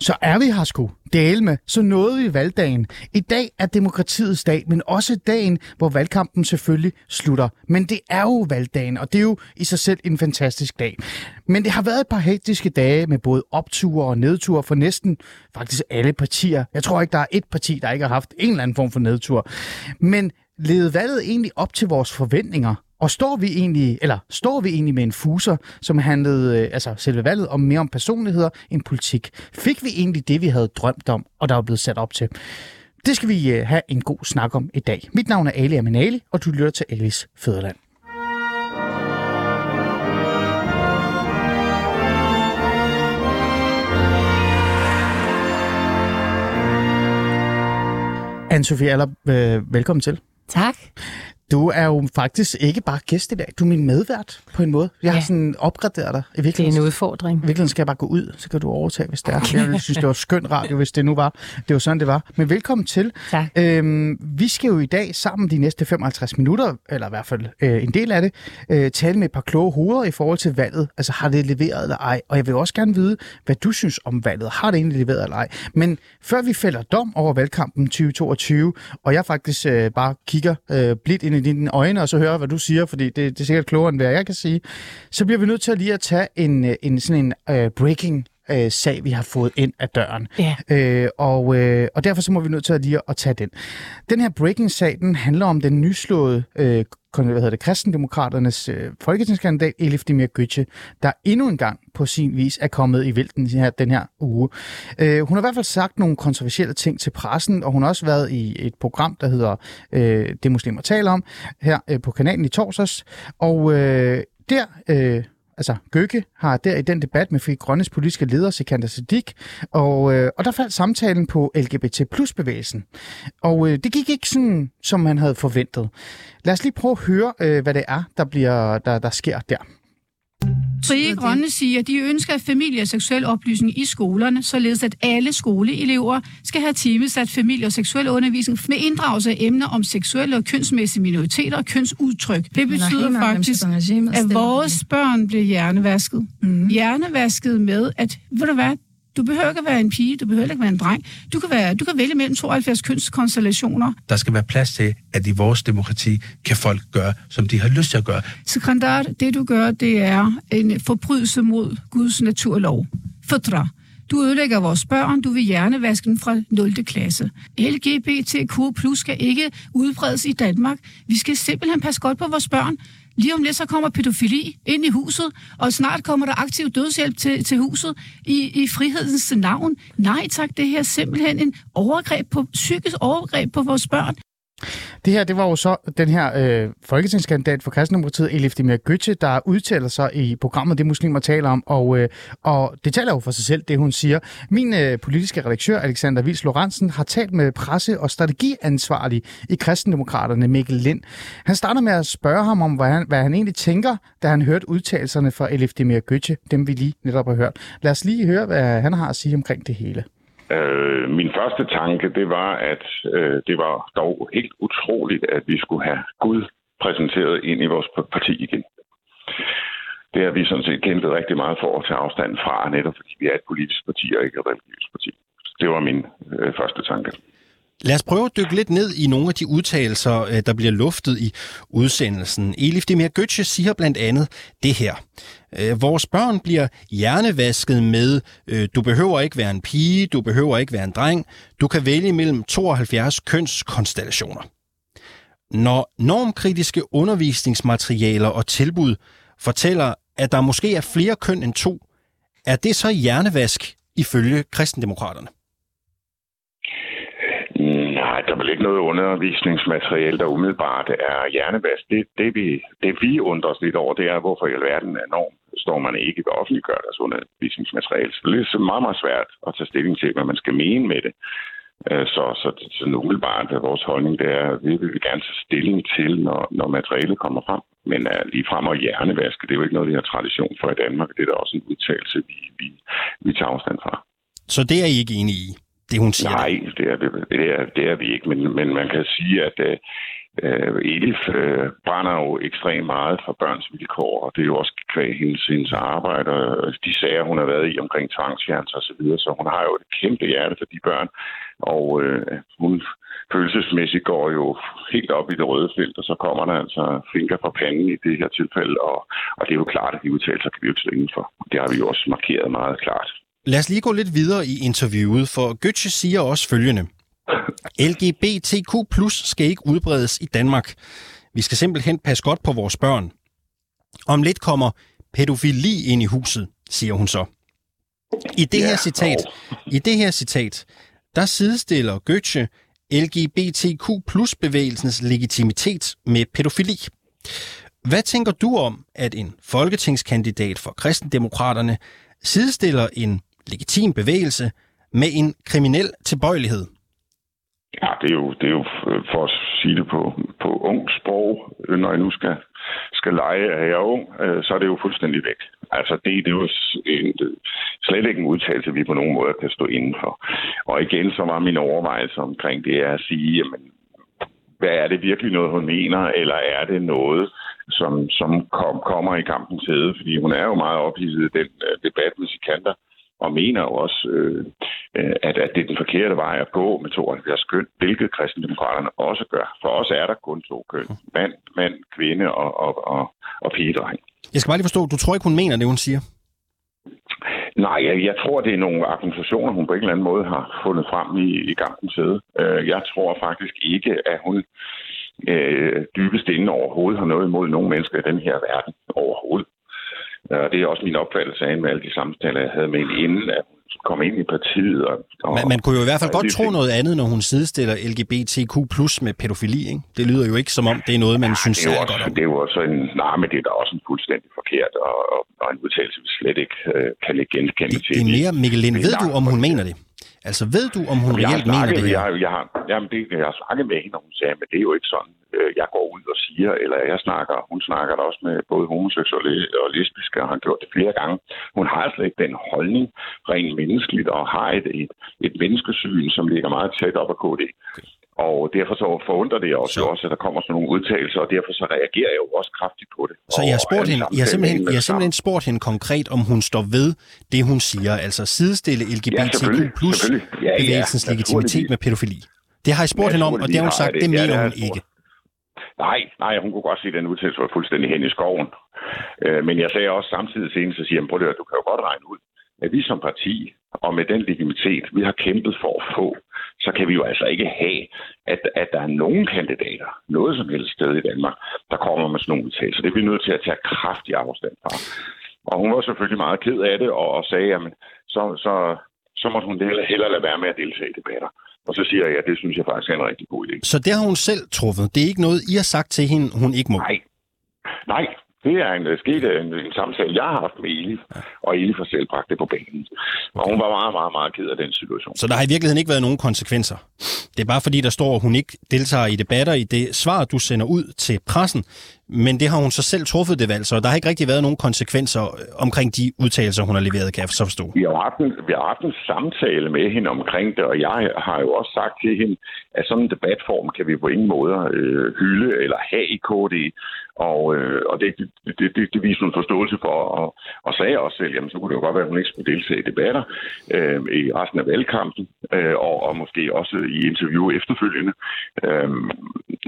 Så, er vi her sgu. Dale med, så nåede vi valgdagen. I dag er demokratiets dag, men også dagen, hvor valgkampen selvfølgelig slutter. Men det er jo valgdagen, og det er jo i sig selv en fantastisk dag. Men det har været et par hektiske dage med både opture og nedture for næsten faktisk alle partier. Jeg tror ikke, der er et parti, der ikke har haft en eller anden form for nedtur. Men levede valget egentlig op til vores forventninger? Og står vi egentlig, eller står vi egentlig med en fuser, som handlede, øh, altså selve valget, om mere om personligheder end politik? Fik vi egentlig det, vi havde drømt om, og der er blevet sat op til? Det skal vi øh, have en god snak om i dag. Mit navn er Ali Aminali, og du lytter til Alis Føderland. Anne-Sophie Aller, øh, velkommen til. Tak. Du er jo faktisk ikke bare gæst i dag, du er min medvært på en måde. Jeg ja. har sådan opgraderet dig. I det er en udfordring. I virkeligheden skal jeg bare gå ud, så kan du overtage, hvis det er. Okay. Jeg synes, det var skønt radio, hvis det nu var. Det var sådan, det var. Men velkommen til. Tak. Øhm, vi skal jo i dag sammen de næste 55 minutter, eller i hvert fald øh, en del af det, øh, tale med et par kloge hoveder i forhold til valget. Altså har det leveret eller ej? Og jeg vil også gerne vide, hvad du synes om valget. Har det egentlig leveret eller ej? Men før vi fælder dom over valgkampen 2022, og jeg faktisk øh, bare kigger øh, blidt ind i dine øjne, og så hører, hvad du siger, fordi det, det er sikkert klogere, end hvad jeg kan sige, så bliver vi nødt til at lige at tage en, øh, en sådan en uh, breaking uh, sag, vi har fået ind ad døren. Ja. Uh, og, uh, og derfor så må vi nødt til at lige at tage den. Den her breaking-sag, den handler om den nyslåede uh, hvad hedder det, kristendemokraternes øh, folketingskandidat Elif Demir Götze, der endnu en gang på sin vis er kommet i vælten her, den her uge. Øh, hun har i hvert fald sagt nogle kontroversielle ting til pressen, og hun har også været i et program, der hedder øh, Det Muslimer taler om, her øh, på kanalen i torsdags. Og øh, der... Øh, altså Gøkke har der i den debat med Fri Grønnes politiske leder, Sikander Siddiq, og, øh, og der faldt samtalen på LGBT plus bevægelsen. Og øh, det gik ikke sådan, som man havde forventet. Lad os lige prøve at høre, øh, hvad det er, der, bliver, der, der sker der. Frie Grønne siger, at de ønsker familie- og seksuel oplysning i skolerne, således at alle skoleelever skal have timesat familie- og seksuel undervisning med inddragelse af emner om seksuelle og kønsmæssige minoriteter og kønsudtryk. Det betyder faktisk, at vores børn bliver hjernevasket. Mm. Hjernevasket med, at ved du hvad, du behøver ikke at være en pige, du behøver ikke at være en dreng. Du kan, være, du kan vælge mellem 72 kønskonstellationer. Der skal være plads til, at i vores demokrati kan folk gøre, som de har lyst til at gøre. Sekretær, det du gør, det er en forbrydelse mod Guds naturlov. Fødre. Du ødelægger vores børn, du vil hjernevaske dem fra 0. klasse. LGBTQ plus skal ikke udbredes i Danmark. Vi skal simpelthen passe godt på vores børn. Lige om lidt så kommer pædofili ind i huset, og snart kommer der aktiv dødshjælp til, til huset i, i frihedens navn. Nej tak, det her er simpelthen en overgreb på, psykisk overgreb på vores børn. Det her, det var jo så den her øh, folketingskandidat for Kristendemokratiet, Elif Demir Götze, der udtaler sig i programmet Det Muslimer taler om, og, øh, og det taler jo for sig selv, det hun siger. Min øh, politiske redaktør, Alexander Vils Lorentzen, har talt med presse- og strategiansvarlig i Kristendemokraterne, Mikkel Lind. Han starter med at spørge ham om, hvad han, hvad han egentlig tænker, da han hørte udtalelserne fra Elif Demir Götze, dem vi lige netop har hørt. Lad os lige høre, hvad han har at sige omkring det hele. Øh, min første tanke, det var, at øh, det var dog helt utroligt, at vi skulle have Gud præsenteret ind i vores parti igen. Det har vi sådan set kæmpet rigtig meget for at tage afstand fra, netop fordi vi er et politisk parti og ikke et religiøst parti. Det var min øh, første tanke. Lad os prøve at dykke lidt ned i nogle af de udtalelser, øh, der bliver luftet i udsendelsen. Elif Demir Götze siger blandt andet det her. Øh, vores børn bliver hjernevasket med, øh, du behøver ikke være en pige, du behøver ikke være en dreng, du kan vælge mellem 72 kønskonstellationer. Når normkritiske undervisningsmaterialer og tilbud fortæller, at der måske er flere køn end to, er det så hjernevask ifølge kristendemokraterne? Nej, der er vel ikke noget undervisningsmateriale, der umiddelbart er hjernevask. Det, det, vi, det vi undrer os lidt over, det er, hvorfor i alverden er norm står man ikke ved offentliggøre deres undervisningsmateriale. Så det er meget, meget svært at tage stilling til, hvad man skal mene med det. Øh, så, så, så umiddelbart er vores holdning, det er, at vi vil gerne tage stilling til, når, når materialet kommer frem. Men uh, lige frem og hjernevaske, det er jo ikke noget, vi har tradition for i Danmark. Det er da også en udtalelse, vi, vi, vi tager afstand fra. Så det er I ikke enige i? Det hun siger? Nej, det er, det, er, det er vi ikke, men, men man kan sige, at øh, øh, Elif øh, brænder jo ekstremt meget for børns vilkår, og det er jo også kvæg hendes, hendes arbejde, og de sager, hun har været i omkring tvangsfjernelse og så videre, så hun har jo et kæmpe hjerte for de børn, og øh, hun følelsesmæssigt går jo helt op i det røde felt, og så kommer der altså finger fra panden i det her tilfælde, og, og det er jo klart, at de udtalelser kan vi jo ikke stå for. Det har vi jo også markeret meget klart. Lad os lige gå lidt videre i interviewet, for Götze siger også følgende. LGBTQ plus skal ikke udbredes i Danmark. Vi skal simpelthen passe godt på vores børn. Om lidt kommer pædofili ind i huset, siger hun så. I det her citat, i det her citat, der sidestiller Götze LGBTQ plus bevægelsens legitimitet med pædofili. Hvad tænker du om, at en folketingskandidat for kristendemokraterne sidestiller en legitim bevægelse med en kriminel tilbøjelighed? Ja, det er jo, det er jo øh, for at sige det på, på ung sprog, øh, når jeg nu skal, skal lege, at jeg er ung, øh, så er det jo fuldstændig væk. Altså, det, det er jo en, slet ikke en udtalelse, vi på nogen måde kan stå indenfor. Og igen, så var min overvejelse omkring det er at sige, jamen, hvad er det virkelig noget, hun mener, eller er det noget, som, som kom, kommer i kampens hede? Fordi hun er jo meget ophidset i den øh, debat med kanter, og mener jo også, øh, øh, at, at det er den forkerte vej at gå med 72 køn, hvilket kristendemokraterne også gør. For os er der kun to køn. Mand, mand kvinde og, og, og, og pigedreng. Jeg skal bare lige forstå, du tror ikke, hun mener det, hun siger? Nej, jeg, jeg tror, det er nogle argumentationer, hun på en eller anden måde har fundet frem i, i gampens sæde. Uh, jeg tror faktisk ikke, at hun uh, dybest inde overhovedet har noget imod nogen mennesker i den her verden overhovedet. Og det er også min opfattelse af med alle de samtaler, jeg havde med hende inden, at hun kom ind i partiet. Og, og, man, man kunne jo i hvert fald godt tro noget andet, når hun sidestiller LGBTQ plus med pædofili. Ikke? Det lyder jo ikke som om, det er noget, man ja, synes det er, også, godt om. Det er jo også en, nej, men det er da også en fuldstændig forkert, og, og, en udtalelse, vi slet ikke uh, kan lægge genkende til. Det er mere, Mikkel Lind, ved du, om hun mener det? Altså, ved du, om hun reelt mener det her? Jeg, jeg, har, jamen, det, jeg har snakket med hende, og hun sagde, men det er jo ikke sådan, øh, jeg går ud og siger, eller jeg snakker, hun snakker da også med både homoseksuelle og lesbiske, og har gjort det flere gange. Hun har altså ikke den holdning rent menneskeligt, og har et, et, et menneskesyn, som ligger meget tæt op af KD. Og derfor så forundrer det også, så. også, at der kommer sådan nogle udtalelser, og derfor så reagerer jeg jo også kraftigt på det. Så jeg har, spurgt hende, jeg har simpelthen, jeg har simpelthen spurgt hende konkret, om hun står ved det, hun siger, altså sidestille LGBTQ plus ja, ja, bevægelsens legitimitet med pædofili. Det har jeg spurgt hende om, og det har hun sagt, det, det mener ja, hun ikke. Nej, nej, hun kunne godt se, at den udtalelse var fuldstændig hen i skoven. Øh, men jeg sagde også samtidig senest, så siger, prøv at du kan jo godt regne ud, at vi som parti, og med den legitimitet, vi har kæmpet for at få, så kan vi jo altså ikke have, at, at der er nogen kandidater, noget som helst sted i Danmark, der kommer med sådan nogle udtalelser. Det bliver nødt til at tage kraftig afstand fra. Og hun var selvfølgelig meget ked af det, og, og sagde, at så, så, så måtte hun hellere, hellere lade være med at deltage i debatter. Og så siger jeg, at det synes jeg faktisk er en rigtig god idé. Så det har hun selv truffet? Det er ikke noget, I har sagt til hende, hun ikke må? Nej. Nej, det er en, sket en, en samtale, jeg har haft med Eli, og Eli har selv bragt det på banen. Og hun var meget, meget, meget ked af den situation. Så der har i virkeligheden ikke været nogen konsekvenser? Det er bare fordi, der står, at hun ikke deltager i debatter i det svar, du sender ud til pressen, men det har hun så selv truffet det valg, så der har ikke rigtig været nogen konsekvenser omkring de udtalelser, hun har leveret, kan jeg så forstå. Vi har, haft en, vi har haft en samtale med hende omkring det, og jeg har jo også sagt til hende, at sådan en debatform kan vi på ingen måde øh, hylde eller have i KD. Og, øh, og det, det, det, det, viste viser en forståelse for, og, og sagde også selv, jamen så kunne det jo godt være, at hun ikke skulle deltage i debatter øh, i resten af valgkampen, øh, og, og måske også i interview efterfølgende. Øh,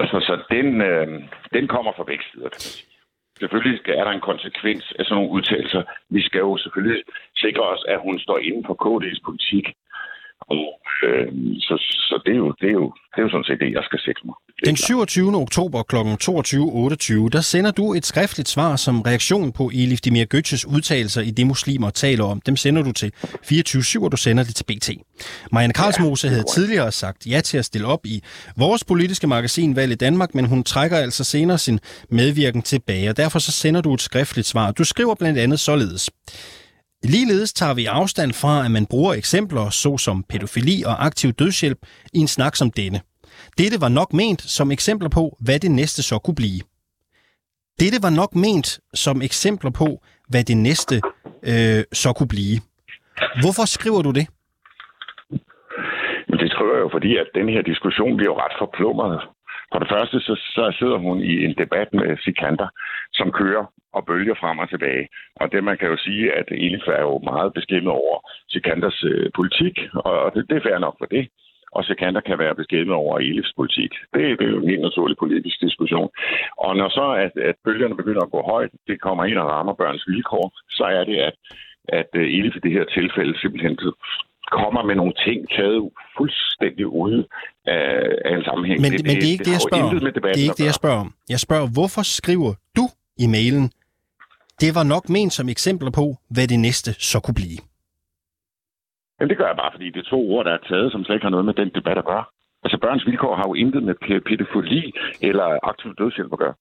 altså, så den, øh, den kommer fra vækst sider, kan man sige. Selvfølgelig er der en konsekvens af sådan nogle udtalelser. Vi skal jo selvfølgelig sikre os, at hun står inden for KD's politik. Og, øh, så, så det, er jo, det, er jo, det er jo sådan set det, jeg skal sikre mig. Den 27. oktober kl. 22.28, der sender du et skriftligt svar som reaktion på Elif Demir Götzes udtalelser i det muslimer taler om. Dem sender du til 24 og du sender det til BT. Marianne Karlsmose havde tidligere sagt ja til at stille op i vores politiske magasin Valg i Danmark, men hun trækker altså senere sin medvirken tilbage, og derfor så sender du et skriftligt svar. Du skriver blandt andet således. Ligeledes tager vi afstand fra, at man bruger eksempler såsom pædofili og aktiv dødshjælp i en snak som denne. Dette var nok ment som eksempler på, hvad det næste så kunne blive. Dette var nok ment som eksempler på, hvad det næste øh, så kunne blive. Hvorfor skriver du det? det skriver jeg jo, fordi at den her diskussion bliver jo ret forplumret. For det første, så, så sidder hun i en debat med Sikander, som kører og bølger frem og tilbage. Og det man kan jo sige, at Elif er jo meget beskæmmet over Sikanders øh, politik, og det, det er fair nok for det. Og Sikander kan være beskæmmet over Elifs politik. Det, det er jo en helt naturlig politisk diskussion. Og når så at, at bølgerne begynder at gå højt, det kommer ind og rammer børns vilkår, så er det, at, at øh, Elif i det her tilfælde simpelthen kommer med nogle ting taget fuldstændig ude af, af en sammenhæng. Men, det, men det er ikke det, jeg spørger om. Det er ikke det, jeg spørger om. Jeg spørger, hvorfor skriver du i mailen, det var nok ment som eksempler på, hvad det næste så kunne blive? Jamen, det gør jeg bare, fordi det er to ord, der er taget, som slet ikke har noget med den debat at gøre. Altså, børns vilkår har jo intet med pædofili eller aktiv dødshjælp at gøre.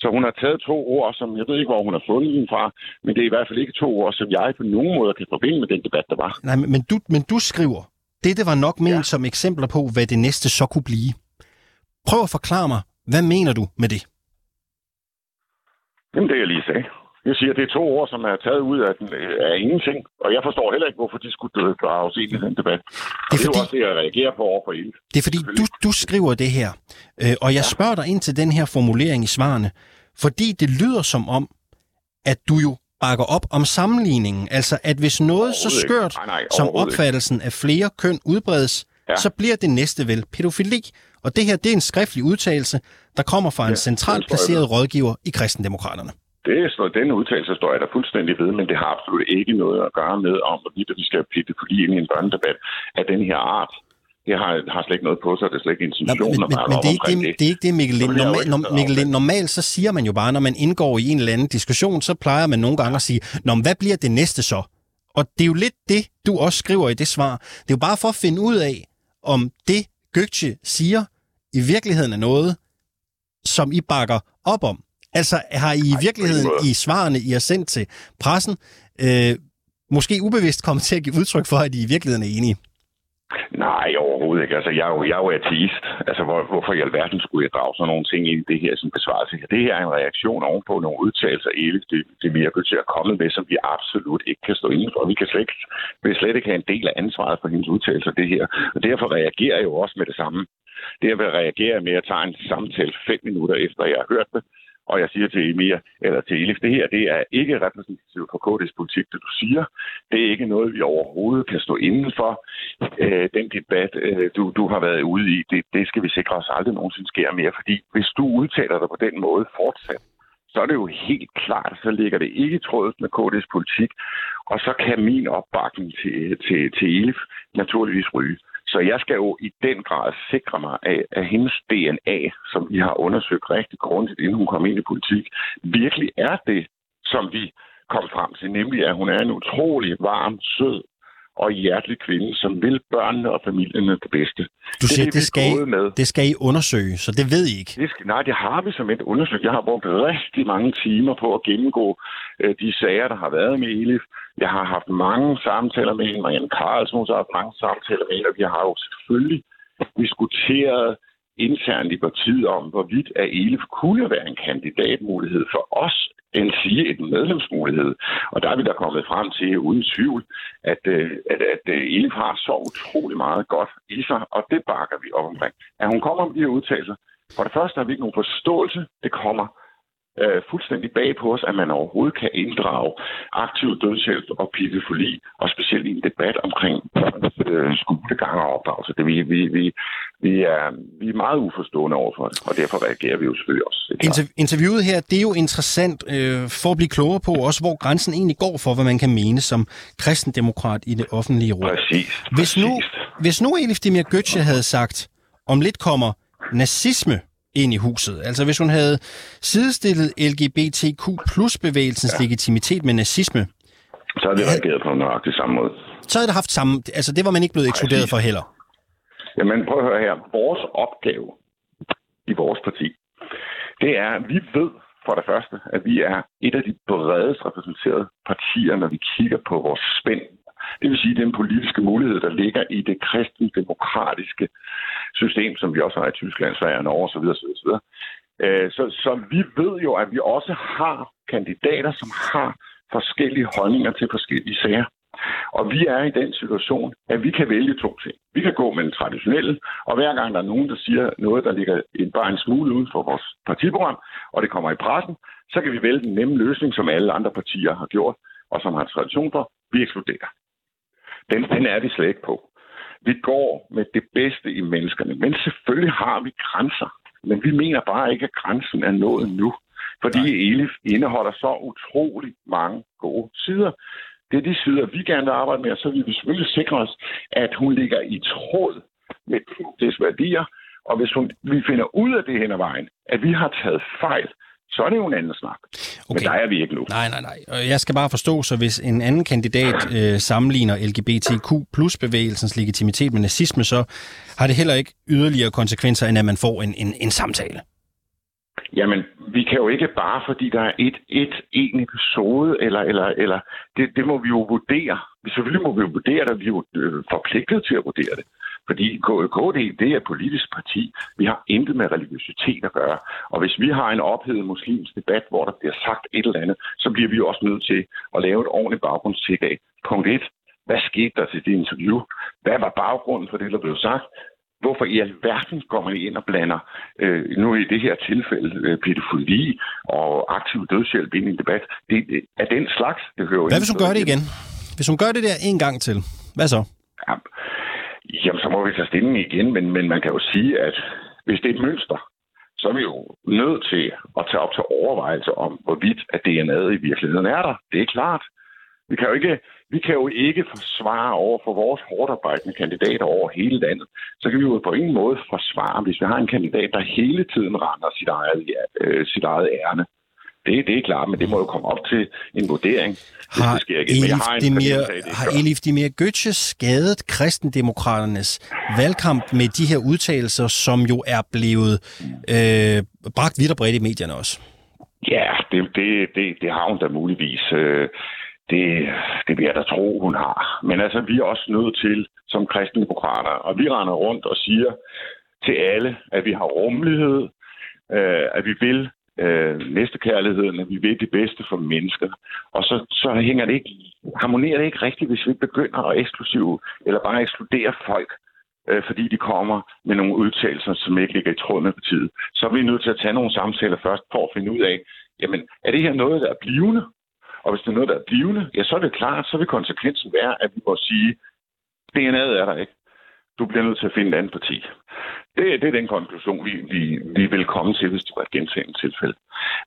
Så hun har taget to ord, som jeg ved ikke, hvor hun har fundet dem fra, men det er i hvert fald ikke to ord, som jeg på nogen måde kan forbinde med den debat, der var. Nej, men du, men du skriver, det det var nok ment ja. som eksempler på, hvad det næste så kunne blive. Prøv at forklare mig, hvad mener du med det? Jamen, det jeg lige sagde. Jeg siger, at det er to ord, som er taget ud af, den, af ingenting. Og jeg forstår heller ikke, hvorfor de skulle drages ind i den debat. Det er, det er fordi, også det, jeg reagerer på over for Det er fordi, du, du skriver det her. Øh, og jeg ja. spørger dig ind til den her formulering i svarene. Fordi det lyder som om, at du jo bakker op om sammenligningen. Altså, at hvis noget så skørt nej, nej, som opfattelsen af flere køn udbredes, ja. så bliver det næste vel pædofili. Og det her, det er en skriftlig udtalelse, der kommer fra en ja, centralt placeret rådgiver i kristendemokraterne. Det står, den udtalelse står jeg der fuldstændig ved, men det har absolut ikke noget at gøre med, om hvorvidt vi skal pædofili ind i en børnedebat af den her art det har, har slet ikke noget på sig, det er slet ikke intentionen Nå, men, men, men det, er ikke det, det er ikke det, Mikkel Lind. Normal, norm, Mikkel Lind, normalt så siger man jo bare, når man indgår i en eller anden diskussion, så plejer man nogle gange at sige, Nå, men hvad bliver det næste så? Og det er jo lidt det, du også skriver i det svar. Det er jo bare for at finde ud af, om det Gökce siger, i virkeligheden er noget, som I bakker op om. Altså har I i virkeligheden i svarene, I har sendt til pressen, øh, måske ubevidst kommet til at give udtryk for, at I i virkeligheden er enige? Nej, overhovedet ikke. Altså, jeg er jo, jeg er jo ateist. Altså, hvor, hvorfor i alverden skulle jeg drage sådan nogle ting ind i det her som besvarelse? Det her er en reaktion ovenpå nogle udtalelser, Elif, det, det virker til at komme med, som vi absolut ikke kan stå inden for. Vi kan slet ikke, vi slet ikke have en del af ansvaret for hendes udtalelser, det her. Og derfor reagerer jeg jo også med det samme. Det jeg vil reagere med at tage en samtale fem minutter efter, jeg har hørt det, og jeg siger til Emir, eller til Elif, det her det er ikke repræsentativt for KD's politik, det du siger. Det er ikke noget, vi overhovedet kan stå inden for. Øh, den debat, øh, du, du har været ude i, det, det skal vi sikre os aldrig nogensinde sker mere. Fordi hvis du udtaler dig på den måde fortsat, så er det jo helt klart, så ligger det ikke i trådet med KD's politik, og så kan min opbakning til, til, til Elif naturligvis ryge. Så jeg skal jo i den grad sikre mig af, at hendes DNA, som vi har undersøgt rigtig grundigt, inden hun kom ind i politik, virkelig er det, som vi kom frem til, nemlig at hun er en utrolig varm, sød og hjertelig kvinde, som vil børnene og familierne det bedste. Du siger, det, det, skal, I, med. det skal I undersøge, så det ved I ikke? Det skal, nej, det har vi som et undersøgt. Jeg har brugt rigtig mange timer på at gennemgå øh, de sager, der har været med Elif. Jeg har haft mange samtaler med hende. Marianne Carlsen har haft mange samtaler med hende, og vi har jo selvfølgelig diskuteret internt i partiet om, hvorvidt at Elif kunne være en kandidatmulighed for os end sige en medlemsmulighed. Og der er vi da kommet frem til, uden tvivl, at, øh, at, at, øh, Elif har så utrolig meget godt i sig, og det bakker vi op omkring. At hun kommer med de her udtalelser, for det første har vi ikke nogen forståelse. Det kommer øh, fuldstændig bag på os, at man overhovedet kan inddrage aktiv dødshjælp og pædofili, og specielt i en debat omkring børns øh, skolegang og opdragelse. Det, vi, vi, vi, vi, er, vi er meget uforstående over for det, og derfor reagerer vi jo selvfølgelig også. Inter- interviewet her, det er jo interessant øh, for at blive klogere på også, hvor grænsen egentlig går for, hvad man kan mene som kristendemokrat i det offentlige rum. Præcis. Hvis nu, hvis nu Elif Demir Götze havde sagt, om lidt kommer nazisme ind i huset. Altså hvis hun havde sidestillet LGBTQ plus bevægelsens ja. legitimitet med nazisme, så havde det reageret på nøjagtig samme måde. Så havde det haft samme... Altså det var man ikke blevet ekskluderet for heller. Jamen prøv at høre her. Vores opgave i vores parti, det er, at vi ved for det første, at vi er et af de bredest repræsenterede partier, når vi kigger på vores spænd det vil sige den politiske mulighed, der ligger i det kristendemokratiske system, som vi også har i Tyskland, Sverige og Norge osv. osv., osv. Øh, så, så vi ved jo, at vi også har kandidater, som har forskellige holdninger til forskellige sager. Og vi er i den situation, at vi kan vælge to ting. Vi kan gå med den traditionelle, og hver gang der er nogen, der siger noget, der ligger en, bare en smule uden for vores partiprogram, og det kommer i pressen, så kan vi vælge den nemme løsning, som alle andre partier har gjort, og som har tradition for. Vi ekskluderer. Den, den er vi slet ikke på. Vi går med det bedste i menneskerne, men selvfølgelig har vi grænser. Men vi mener bare ikke, at grænsen er nået nu. Fordi Elif indeholder så utrolig mange gode sider. Det er de sider, vi gerne vil arbejde med, og så vil vi selvfølgelig sikre os, at hun ligger i tråd med dets værdier. Og hvis hun, vi finder ud af det hen ad vejen, at vi har taget fejl, så er det jo en anden snak. Okay. Men der er vi ikke nu. Nej, nej, nej. Og Jeg skal bare forstå, så hvis en anden kandidat øh, sammenligner LGBTQ plus bevægelsens legitimitet med nazisme, så har det heller ikke yderligere konsekvenser, end at man får en, en, en samtale. Jamen, vi kan jo ikke bare, fordi der er et, et en episode, eller, eller, eller det, det må vi jo vurdere. Selvfølgelig må vi jo vurdere det, vi er jo øh, forpligtet til at vurdere det. Fordi KD, det er et politisk parti. Vi har intet med religiøsitet at gøre. Og hvis vi har en ophedet muslimsk debat, hvor der bliver sagt et eller andet, så bliver vi også nødt til at lave et ordentligt baggrundstjek af. Punkt 1. Hvad skete der til det interview? Hvad var baggrunden for det, der blev sagt? Hvorfor i alverden går man ind og blander, øh, nu i det her tilfælde, øh, pædofili og aktiv dødshjælp ind i en debat? Det, det er den slags, det hører Hvad hvis hun gør det igen? Hvis hun gør det der en gang til, hvad så? Ja, jamen, så må vi tage stilling igen, men, men man kan jo sige, at hvis det er et mønster, så er vi jo nødt til at tage op til overvejelse om, hvorvidt at DNA'et i virkeligheden er der. Det er klart. Vi kan jo ikke, vi kan jo ikke forsvare over for vores hårdarbejdende kandidater over hele landet. Så kan vi jo på ingen måde forsvare, hvis vi har en kandidat, der hele tiden render sit eget, øh, sit eget ærne. Det, det er klart, men det må jo komme op til en vurdering. Har, det sker ikke. Elif, jeg har, Demir, har Elif Demir Götze skadet kristendemokraternes valgkamp med de her udtalelser, som jo er blevet øh, bragt vidt og bredt i medierne også? Ja, det, det, det, det har hun da muligvis. Øh, det, det vil jeg da tro, hun har. Men altså, vi er også nødt til, som kristendemokrater, og vi render rundt og siger til alle, at vi har rummelighed, øh, at vi vil øh, næstekærligheden, at vi vil det bedste for mennesker. Og så, så hænger det ikke, harmonerer det ikke rigtigt, hvis vi begynder at eksklusive, eller bare ekskludere folk, øh, fordi de kommer med nogle udtalelser, som ikke ligger i tråd med partiet. Så er vi nødt til at tage nogle samtaler først for at finde ud af, jamen, er det her noget, der er blivende? Og hvis det er noget, der er blivende, ja, så er det klart, så vil konsekvensen være, at vi må sige, DNA'et er der ikke. Du bliver nødt til at finde et andet parti. Det, det er den konklusion, vi, vi, vi vil komme til, hvis det var et gentagende tilfælde.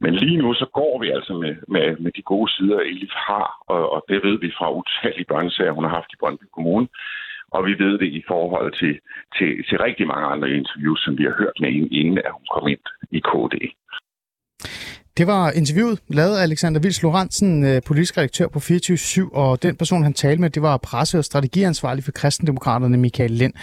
Men lige nu, så går vi altså med, med, med de gode sider, Elif har, og, og det ved vi fra utallige børnesager, hun har haft i Brøndby Kommune. Og vi ved det i forhold til, til, til rigtig mange andre interviews, som vi har hørt med hende, inden at hun kom ind i KD. Det var interviewet lavet af Alexander Vils Lorentzen, øh, politisk redaktør på 24 og den person, han talte med, det var presse- og strategiansvarlig for kristendemokraterne, Michael Lind.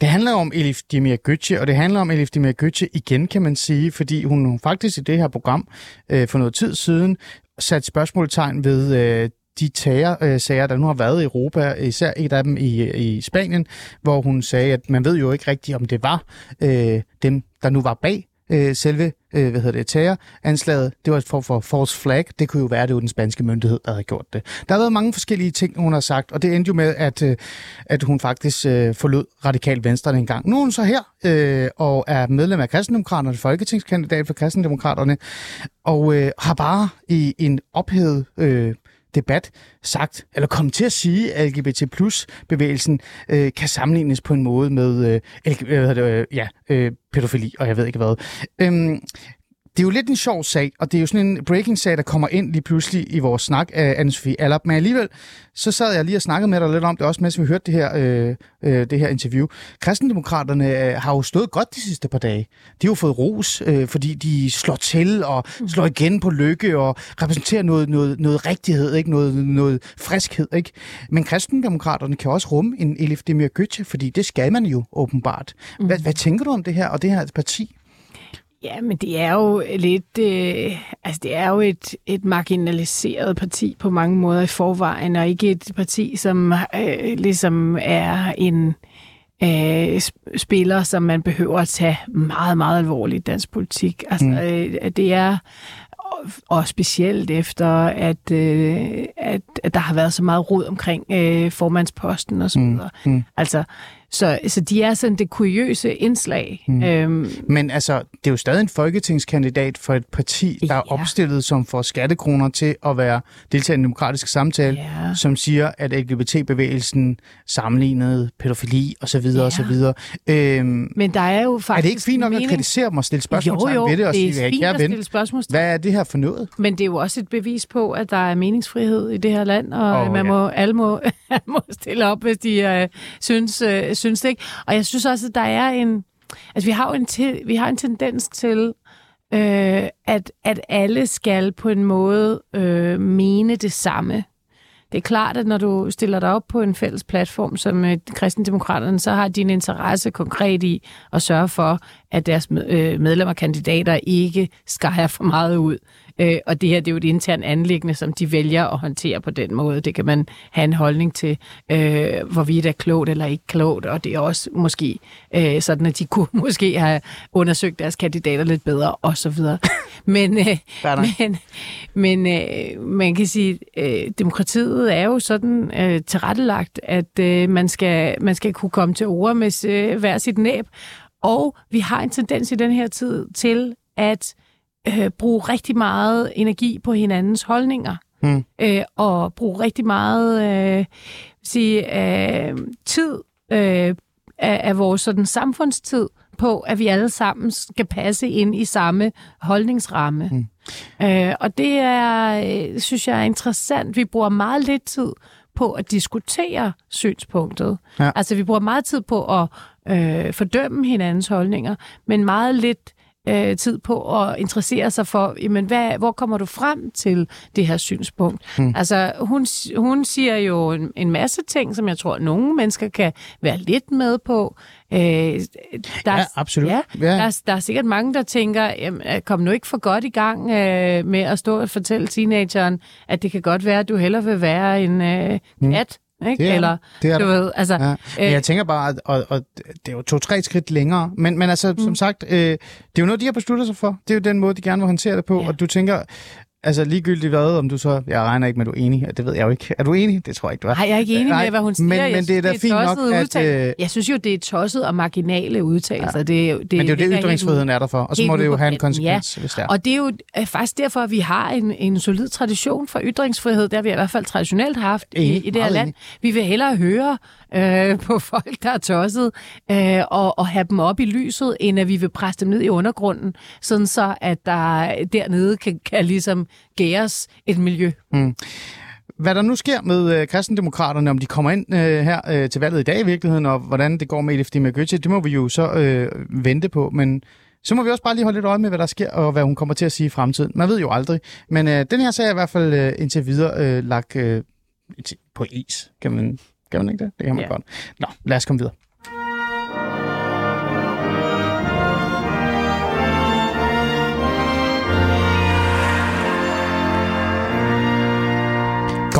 Det handler om Elif Demir Götze, og det handler om Elif Demir Götze igen, kan man sige, fordi hun faktisk i det her program øh, for noget tid siden satte spørgsmålstegn ved øh, de terror-sager, øh, der nu har været i Europa, især et af dem i, i Spanien, hvor hun sagde, at man ved jo ikke rigtigt, om det var øh, dem, der nu var bag øh, selve øh, hvad hedder det, terroranslaget. Det var et form for false flag. Det kunne jo være, at det var den spanske myndighed, der havde gjort det. Der har været mange forskellige ting, hun har sagt, og det endte jo med, at, øh, at hun faktisk øh, forlod Radikal Venstre en gang. Nu er hun så her øh, og er medlem af Kristendemokraterne, folketingskandidat for Kristendemokraterne, og øh, har bare i en ophedet øh, debat sagt, eller kommet til at sige, at LGBT plus bevægelsen øh, kan sammenlignes på en måde med øh, øh, øh, ja, øh, pædofili, og jeg ved ikke hvad. Øhm, det er jo lidt en sjov sag, og det er jo sådan en breaking-sag, der kommer ind lige pludselig i vores snak af Anne-Sophie Allop. Men alligevel, så sad jeg lige og snakkede med dig lidt om det, også mens vi hørte det her, øh, øh, det her interview. Kristendemokraterne øh, har jo stået godt de sidste par dage. De har jo fået ros, øh, fordi de slår til og slår igen på lykke og repræsenterer noget, noget, noget rigtighed, ikke? Noget, noget friskhed. Ikke? Men kristendemokraterne kan også rumme en Elif Demir Götze, fordi det skal man jo åbenbart. Hvad, mm. hvad tænker du om det her og det her parti? Ja, men det er jo lidt, øh, altså det er jo et, et marginaliseret parti på mange måder i forvejen, og ikke et parti, som øh, ligesom er en øh, spiller, som man behøver at tage meget, meget alvorligt i dansk politik. Altså, mm. øh, det er og specielt efter, at, øh, at, at der har været så meget rod omkring øh, formandsposten og så videre. Mm. Mm. Altså, så, så de er sådan det kuriøse indslag. Mm. Øhm, Men altså, det er jo stadig en folketingskandidat for et parti, der er Ja. opstillet, som får skattekroner til at være deltager i den demokratiske samtale, Ja. som siger, at LGBT-bevægelsen sammenlignede pædofili osv. Ja. osv. Øhm, men der er jo er faktisk det ikke fint nok mening... at kritisere dem og stille spørgsmål jo, jo, ved det og det er sige, fint at stille spørgsmål. hvad er det her for noget? Men det er jo også et bevis på, at der er meningsfrihed i det her land, og oh, man ja. må, alle, må, alle må stille op, hvis de øh, synes, øh, synes det ikke. Og jeg synes også, at der er en... Altså, vi har jo en, te, vi har en tendens til, øh, at, at alle skal på en måde øh, mene det samme. Det er klart, at når du stiller dig op på en fælles platform som øh, kristendemokraterne, så har din interesse konkret i at sørge for, at deres med- øh, medlemmer og kandidater ikke skærer for meget ud. Øh, og det her det er jo et internt anlæggende, som de vælger at håndtere på den måde. Det kan man have en holdning til, øh, hvorvidt er klogt eller ikke klogt, og det er også måske øh, sådan, at de kunne måske have undersøgt deres kandidater lidt bedre, og så videre. Men, øh, men, men øh, man kan sige, øh, demokratiet er jo sådan øh, tilrettelagt, at øh, man, skal, man skal kunne komme til ord med øh, hver sit næb. Og vi har en tendens i den her tid til at øh, bruge rigtig meget energi på hinandens holdninger. Mm. Øh, og bruge rigtig meget øh, sige, øh, tid øh, af, af vores sådan, samfundstid på, at vi alle sammen skal passe ind i samme holdningsramme. Mm. Øh, og det er, øh, synes jeg er interessant. Vi bruger meget lidt tid på at diskutere synspunktet. Ja. Altså, vi bruger meget tid på at øh, fordømme hinandens holdninger, men meget lidt øh, tid på at interessere sig for, jamen, hvad, hvor kommer du frem til det her synspunkt? Hmm. Altså, hun, hun siger jo en, en masse ting, som jeg tror, nogle mennesker kan være lidt med på. Øh, der, Ja, absolut. Ja, Ja. Der, er- der er sikkert mange, der tænker, jamen, øh, kom nu ikke for godt i gang øh, med at stå og fortælle teenageren, at det kan godt være, at du hellere vil være en øh, kat. Ikke? Det er Eller. Det er du ved, altså, Ja. Men jeg tænker bare, at- og, og det er jo to-tre skridt længere. Men, men altså, mm. som sagt, øh, det er jo noget, de har besluttet sig for. Det er jo den måde, de gerne vil håndtere det på. Ja. Og du tænker, altså ligegyldigt hvad, om du så... Jeg regner ikke med, at du er enig. Det ved jeg jo ikke. Er du enig? Det tror jeg ikke, du er. Nej, jeg er ikke enig Nej, med, hvad hun siger. men- Jeg men synes, det er da fint nok, at, øh, Jeg synes jo, det er tosset og marginale udtalelser. Ja. Det, er jo- det, Men det er jo det, helt ytringsfriheden er der for. Og så må det jo have en konsekvens, hvis det er. Og det er jo øh, faktisk derfor, at vi har en, en solid tradition for ytringsfrihed. Det har vi i hvert fald traditionelt haft i, Enig, i det her land. enig. Vi vil hellere høre øh, på folk, der er tosset, øh, og, og have dem op i lyset, end at vi vil presse dem ned i undergrunden, sådan så at der dernede kan, kan ligesom gæres et miljø. Hvad der nu sker med øh, kristendemokraterne, om de kommer ind øh, her øh, til valget i dag i virkeligheden, og hvordan det går med Elif Dimagøtje, det må vi jo så øh, vente på. Men så må vi også bare lige holde lidt øje med, hvad der sker, og hvad hun kommer til at sige i fremtiden. Man ved jo aldrig. Men øh, den her sag er i hvert fald øh, indtil videre øh, lagt øh, på is. Kan man, kan man ikke det? Det kan man Ja. godt. Nå, lad os komme videre.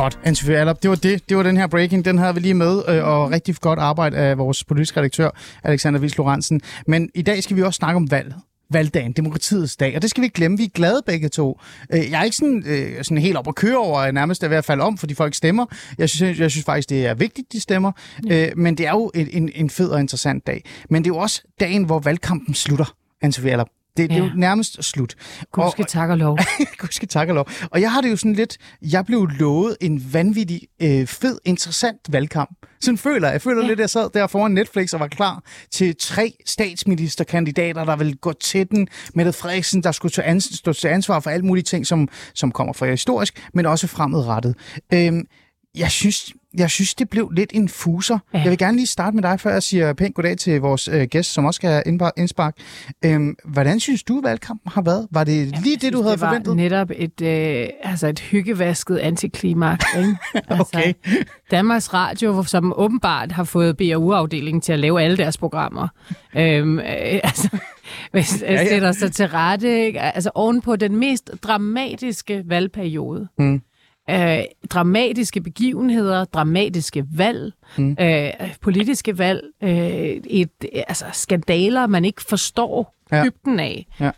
Godt, Anne-Sophie Allop, det var det. Det var den her breaking. Den havde vi lige med, øh, og rigtig godt arbejde af vores politiske redaktør, Alexander Vis Lorentzen. Men i dag skal vi også snakke om valget. Valgdagen, demokratiets dag, og det skal vi ikke glemme. Vi er glade begge to. Øh, Jeg er ikke sådan, øh, sådan helt op at køre over, at nærmest er ved at falde om, fordi folk stemmer. Jeg synes, jeg synes faktisk, det er vigtigt, de stemmer. Øh, Men det er jo en, en, en fed og interessant dag. Men det er jo også dagen, hvor valgkampen slutter, Anne-Sophie Det, det er jo Ja. nærmest slut. Gud Og- tak og lov. Gud skal tak og lov. Og jeg har det jo sådan lidt, jeg blev lovet en vanvittig, øh, fed, interessant valgkamp. Sådan føler jeg. Jeg føler ja. Ja. lidt, at jeg sad der foran Netflix og var klar til tre statsministerkandidater, der ville gå til den. Mette Frederiksen, der skulle tage ans- stå til ansvar for alle mulige ting, som, som kommer fra historisk, men også fremadrettet. Øhm, jeg synes, jeg synes, det blev lidt en fuser. Ja. Jeg vil gerne lige starte med dig, før jeg siger pænt goddag til vores øh, gæst, som også skal have indbar- indspark. Øhm, hvordan synes du, valgkampen har været? Var det lige det, du havde det var forventet? netop et, øh, altså et hyggevasket antiklimaks. Ikke? Okay. Altså, Danmarks Radio, som åbenbart har fået BAU-afdelingen til at lave alle deres programmer. øhm, øh, altså, hvis ja. ja, sætter sig til rette, ikke? altså oven på den mest dramatiske valgperiode. Mm. Øh, dramatiske begivenheder, dramatiske valg, mm. øh, politiske valg, øh, et, altså skandaler, man ikke forstår Ja. dybden af. Ja.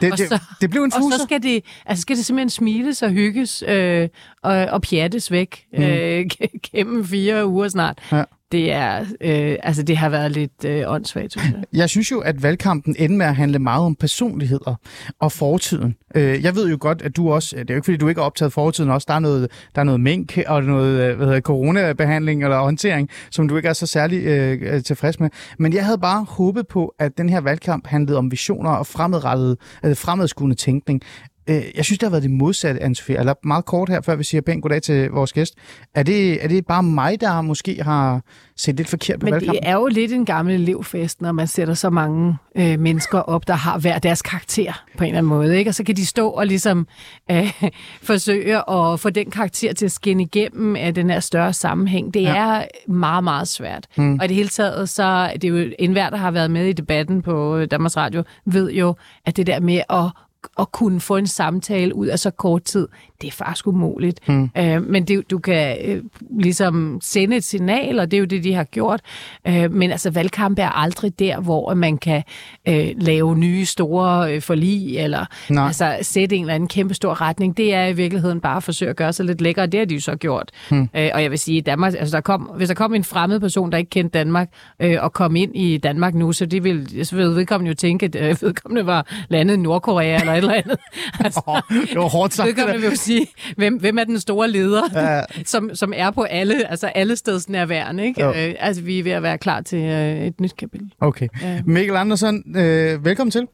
Det, Og det, så- det blev en Og fuser. så skal det, altså skal det simpelthen smiles og hygges øh, og, og pjattes væk mm. øh, gennem fire uger snart. Ja. Det er, øh, altså det har været lidt øh, åndssvagt, synes jeg. Jeg synes jo, at valgkampen endte med at handle meget om personligheder og fortiden. Øh, Jeg ved jo godt, at du også, det er jo ikke fordi, du ikke har optaget fortiden også, der er noget, der er noget mink og noget øh, hvad hedder, coronabehandling eller håndtering, som du ikke er så særlig øh, øh, tilfreds med. Men jeg havde bare håbet på, at den her valgkamp handlede om visioner og fremadrettet, øh, fremadskuende tænkning. Øh, Jeg synes, det har været det modsatte, Anne-Sophie. Eller meget kort her, før vi siger pænt goddag til vores gæst. Er det, er det bare mig, der måske har set lidt forkert på Men valgkampen? det er jo lidt en gammel elevfest, når man sætter så mange øh, mennesker op, der har hver deres karakter på en eller anden måde. Ikke? Og så kan de stå og ligesom øh, forsøge at få den karakter til at skinne igennem af den her større sammenhæng. Det Ja. er meget, meget svært. Hmm. Og i det hele taget, så er det jo enhver, der har været med i debatten på Danmarks Radio, ved jo, at det der med at at kunne få en samtale ud af så kort tid, det er faktisk umuligt. Hmm. Øh, men det, du kan øh, ligesom sende et signal, og det er jo det, de har gjort. Øh, men altså, valgkamp er aldrig der, hvor man kan øh, lave nye store øh, forlig, eller Nej. altså, sætte en eller anden kæmpe stor retning. Det er i virkeligheden bare at forsøge at gøre sig lidt lækker, og det har de jo så gjort. Hmm. Øh, og jeg vil sige, Danmark, altså, der kom, hvis der kom en fremmed person, der ikke kendte Danmark, øh, og kom ind i Danmark nu, så det vil, så vil vedkommende jo tænke, at øh, vedkommende var landet i Nordkorea eller et eller andet. altså, Det var hårdt sagt. vedkommende vil sige, hvem, hvem er den store leder, Ja. som, som er på alle, altså alle steds nærværende. Ikke? Øh, altså, vi er ved at være klar til øh, et nyt kapitel. Okay. Ja. Mikkel Andersen, øh, velkommen til.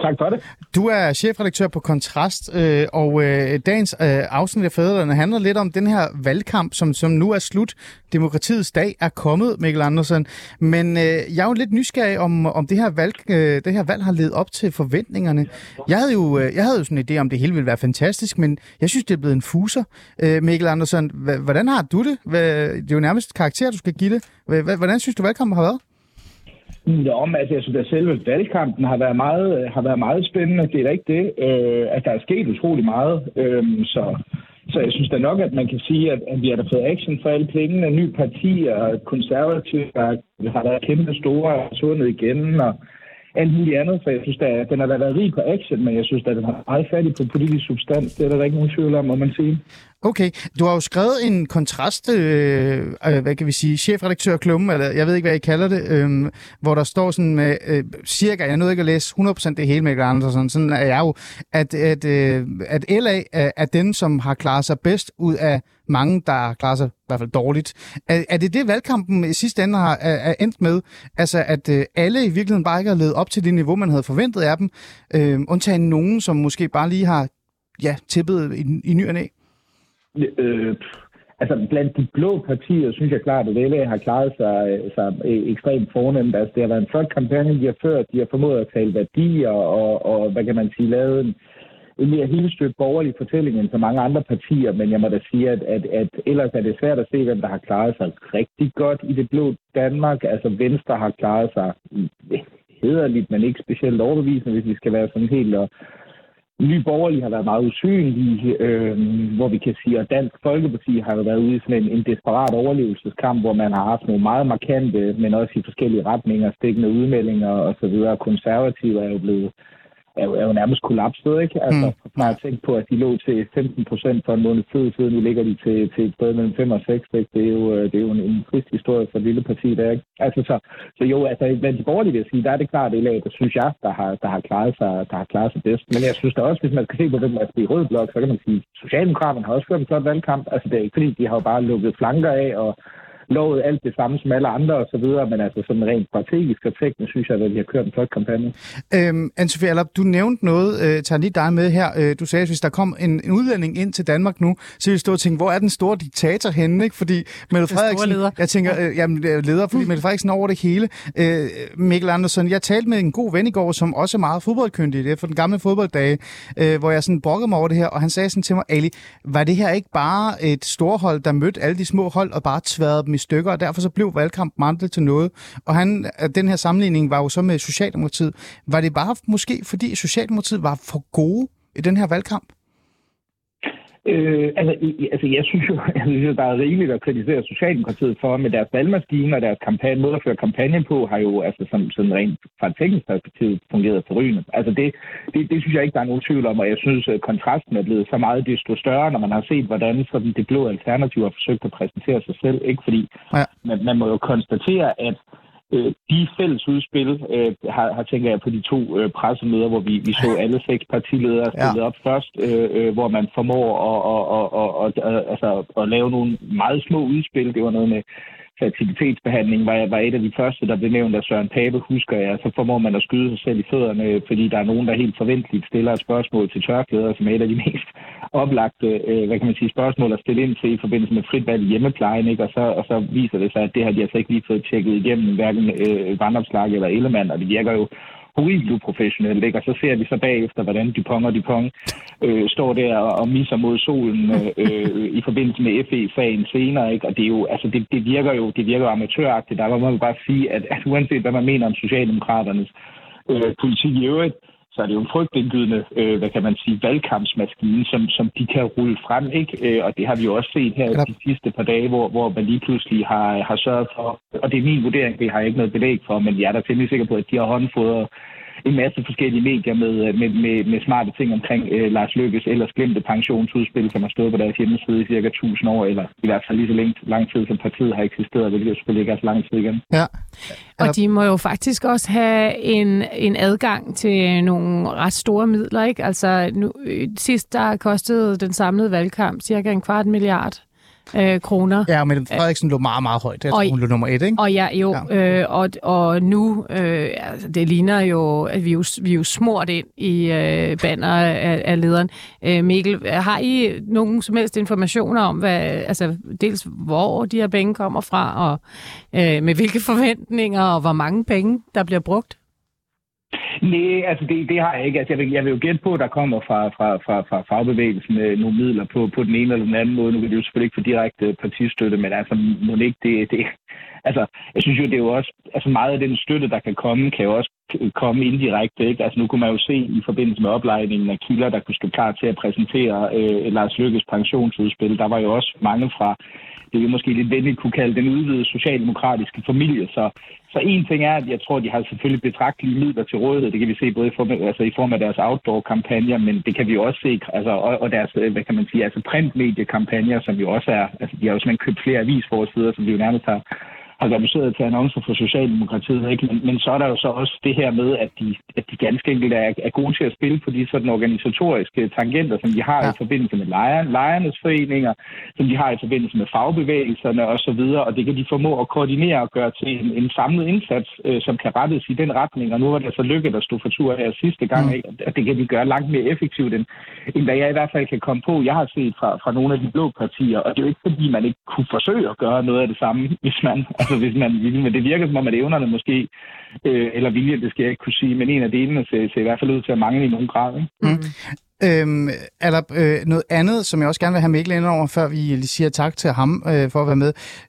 Tak for det. Du er chefredaktør på Kontrast, øh, og øh, dagens øh, afsnit af Fædrene handler lidt om den her valgkamp, som, som nu er slut. Demokratiets dag er kommet, Mikkel Andersen. Men øh, jeg er jo lidt nysgerrig om, om det, her valg, øh, det her valg har levet op til forventningerne. Jeg havde jo, øh, jeg havde jo sådan en idé om, det hele ville være fantastisk, men jeg synes, det er blevet en fuser. Øh, Mikkel Andersen, H- hvordan har du det? Hvad, det er jo nærmest karakter, du skal give det. H- h- Hvordan synes du, valgkampen har været? Nå, men altså, jeg synes, at selve valgkampen har været meget, øh, har været meget spændende. Det er da ikke det. Øh, at der er sket utrolig meget. Øh, så, så jeg synes da nok, at man kan sige, at, at vi har da fået action for alle pengene. Ny parti og konservative der har været kæmpe store sundet igen. Og alt muligt andet. Så jeg synes, at den har været rig på action, men jeg synes, at den har meget fattig på politisk substans. Det er der ikke nogen tvivl om, må man sige. Okay, du har jo skrevet en kontrast, øh, øh, hvad kan vi sige, chefredaktør Klumme, eller jeg ved ikke, hvad I kalder det, øh, hvor der står sådan med øh, cirka, jeg nåede ikke at læse 100% det hele med Andersen, sådan er jeg jo, at, at, øh, at LA er, er den, som har klaret sig bedst ud af mange, der klarer sig i hvert fald dårligt. Er, er det det, valgkampen i sidste ende har er, er endt med? Altså, at øh, alle i virkeligheden bare ikke har levet op til det niveau, man havde forventet af dem, øh, undtagen nogen, som måske bare lige har ja, tippet i, i ny og næ? Øh, altså, blandt de blå partier, synes jeg klart, at LA har klaret sig, sig øh, ekstremt fornemt. Altså, det har været en flot kampagne, de har ført. De har formået at tale værdier og, og hvad kan man sige, lavet en, en mere hele borgerlig fortælling end så mange andre partier, men jeg må da sige, at, at, at ellers er det svært at se, hvem der har klaret sig rigtig godt i det blå Danmark. Altså Venstre har klaret sig hederligt, men ikke specielt overbevisende, hvis vi skal være sådan helt... Og Nye Borgerlige har været meget usynlige, øh, hvor vi kan sige, at Dansk Folkeparti har jo været ude i sådan en, en desperat overlevelseskamp, hvor man har haft nogle meget markante, men også i forskellige retninger, stikkende udmeldinger osv. Konservative er jo blevet er jo, er jo nærmest kollapset, ikke? Altså, mm. har tænkt på, at de lå til 15 procent for en måned tid siden, nu ligger de til, til et sted mellem 5 og 6, ikke? Det er jo, øh, det er jo en, en trist historie for et lille parti der, ikke? Altså, så, så jo, altså, blandt de borgerlige vil jeg sige, der er det klart det lag, der synes jeg, der har, der har, klaret sig, der har klaret sig bedst. Men jeg synes da også, hvis man skal se på, der er i rød blok, så kan man sige, Socialdemokraterne har også ført en flot valgkamp. Altså, det er ikke fordi, de har jo bare lukket flanker af og lovet alt det samme som alle andre osv., men altså sådan rent strategisk og teknisk, synes jeg, at vi har kørt en flot kampagne. Øhm, Anne-Sophie Allop, du nævnte noget, øh, tager lige dig med her. Øh, du sagde, at hvis der kom en, en udlænding ind til Danmark nu, så ville vi stå og tænke, hvor er den store diktator henne? Ikke? Fordi Mette Frederiksen, leder. jeg tænker, øh, jamen, øh, leder, fordi Mette Frederiksen er over det hele. Øh, Mikkel Andersen, jeg talte med en god ven i går, som også er meget fodboldkyndig, det er for den gamle fodbolddage, øh, hvor jeg sådan brokkede mig over det her, og han sagde sådan til mig, Ali, var det her ikke bare et storhold, der mødte alle de små hold og bare tværede dem i stykker, og derfor så blev valgkampen aldrig til noget. Og han, den her sammenligning var jo så med Socialdemokratiet. Var det bare måske fordi Socialdemokratiet var for gode i den her valgkamp? Øh, altså, altså, jeg synes jo, jeg synes, der er rigeligt at kritisere Socialdemokratiet for, med deres valgmaskine og deres kampagne, måde at føre kampagne på, har jo altså, som, sådan rent fra et teknisk perspektiv fungeret forrygende. Altså, det, det, det, synes jeg ikke, der er nogen tvivl om, og jeg synes, at kontrasten er blevet så meget desto større, når man har set, hvordan sådan, det blå alternativ har forsøgt at præsentere sig selv. Ikke fordi ja. man, man må jo konstatere, at øh, de fælles udspil øh, har, har tænker jeg på de to øh, pressemøder, hvor vi, vi så alle seks partiledere stillet ja. op først, øh, øh, hvor man formår at, at, at, at, at, altså, at lave nogle meget små udspil. Det var noget med fertilitetsbehandling var, var et af de første, der blev nævnt af Søren Pape, husker jeg. Så formår man at skyde sig selv i fødderne, fordi der er nogen, der helt forventeligt stiller et spørgsmål til tørklæder, som er et af de mest oplagte øh, hvad kan man sige, spørgsmål at stille ind til i forbindelse med frit valg i hjemmeplejen. Ikke? Og, så, og så viser det sig, at det har de altså ikke lige fået tjekket igennem, hverken øh, vandopslag eller Ellemann, og det virker jo horribelt uprofessionelt, ikke? Og så ser vi så bagefter, hvordan Dupont og Dupont øh, står der og, og misser mod solen øh, øh, i forbindelse med FE-sagen senere, ikke? Og det er jo, altså det, det virker jo, det virker jo amatøragtigt. Der må man bare sige, at, at uanset hvad man mener om Socialdemokraternes øh, politik i øvrigt, så er det jo en frygtindgydende, øh, hvad kan man sige, valgkampsmaskine, som, som de kan rulle frem, ikke? Øh, og det har vi jo også set her ja. de sidste par dage, hvor, hvor man lige pludselig har, har sørget for, og det er min vurdering, det har jeg ikke noget belæg for, men jeg er da temmelig sikker på, at de har håndfodret en masse forskellige medier med, med, med, med smarte ting omkring øh, Lars Lykkes ellers glemte pensionsudspil, som har stået på deres hjemmeside i cirka 1000 år, eller i hvert fald lige så længe, lang tid, som partiet har eksisteret, hvilket selvfølgelig ikke er så lang tid igen. Ja. Og de må jo faktisk også have en, en adgang til nogle ret store midler, ikke? Altså, nu, sidst der kostede den samlede valgkamp cirka en kvart milliard øh, kroner. Ja, men Frederiksen lå meget, meget højt. Jeg tror, hun lå nummer et, ikke? Og ja, jo. Ja. Øh, og, og nu, øh, altså, det ligner jo, at vi jo, vi jo smurt ind i øh, banner af, af lederen. Øh, Mikkel, har I nogen som helst informationer om, hvad, altså, dels hvor de her penge kommer fra, og øh, med hvilke forventninger, og hvor mange penge, der bliver brugt? Nej, altså det, det har jeg ikke. Altså jeg, vil, jeg vil jo gætte på, at der kommer fra, fra, fra, fra fagbevægelsen øh, nogle midler på, på den ene eller den anden måde. Nu vil det jo selvfølgelig ikke få direkte partistøtte, men altså må det ikke det, det, altså, jeg synes jo, det er jo også, altså meget af den støtte, der kan komme, kan jo også komme indirekte, ikke? Altså nu kunne man jo se i forbindelse med oplejningen af kilder, der kunne stå klar til at præsentere øh, Lars Lykkes pensionsudspil. Der var jo også mange fra det vi måske lidt venligt kunne kalde den udvidede socialdemokratiske familie. Så, så en ting er, at jeg tror, de har selvfølgelig betragtelige midler til rådighed. Det kan vi se både i form af, altså i form af deres outdoor-kampagner, men det kan vi også se, altså, og, og deres, øh, hvad kan man sige, altså printmediekampagner, som jo også er, altså de har jo simpelthen købt flere avisforsider, som vi jo nærmest har har reduceret til annoncer for Socialdemokratiet. Ikke? Men, men så er der jo så også det her med, at de, at de ganske enkelt er, er gode til at spille på de sådan organisatoriske tangenter, som de har ja. i forbindelse med lejer, lejernes foreninger, som de har i forbindelse med fagbevægelserne osv., og, og det kan de formå at koordinere og gøre til en, en samlet indsats, øh, som kan rettes i den retning. Og nu var det så lykke, der stod for tur her sidste gang, mm. ikke? og det kan de gøre langt mere effektivt, end, end hvad jeg i hvert fald kan komme på. Jeg har set fra, fra nogle af de blå partier, og det er jo ikke fordi, man ikke kunne forsøge at gøre noget af det samme, hvis man Altså hvis man vil, men det virker som om, at evnerne måske, øh, eller vilje, det skal jeg ikke kunne sige, men en af delene ser, ser i hvert fald ud til at mangle i nogen grad. Ikke? Mm. Øhm, er der øh, noget andet, som jeg også gerne vil have Mikkel ind over, før vi lige siger tak til ham øh, for at være med?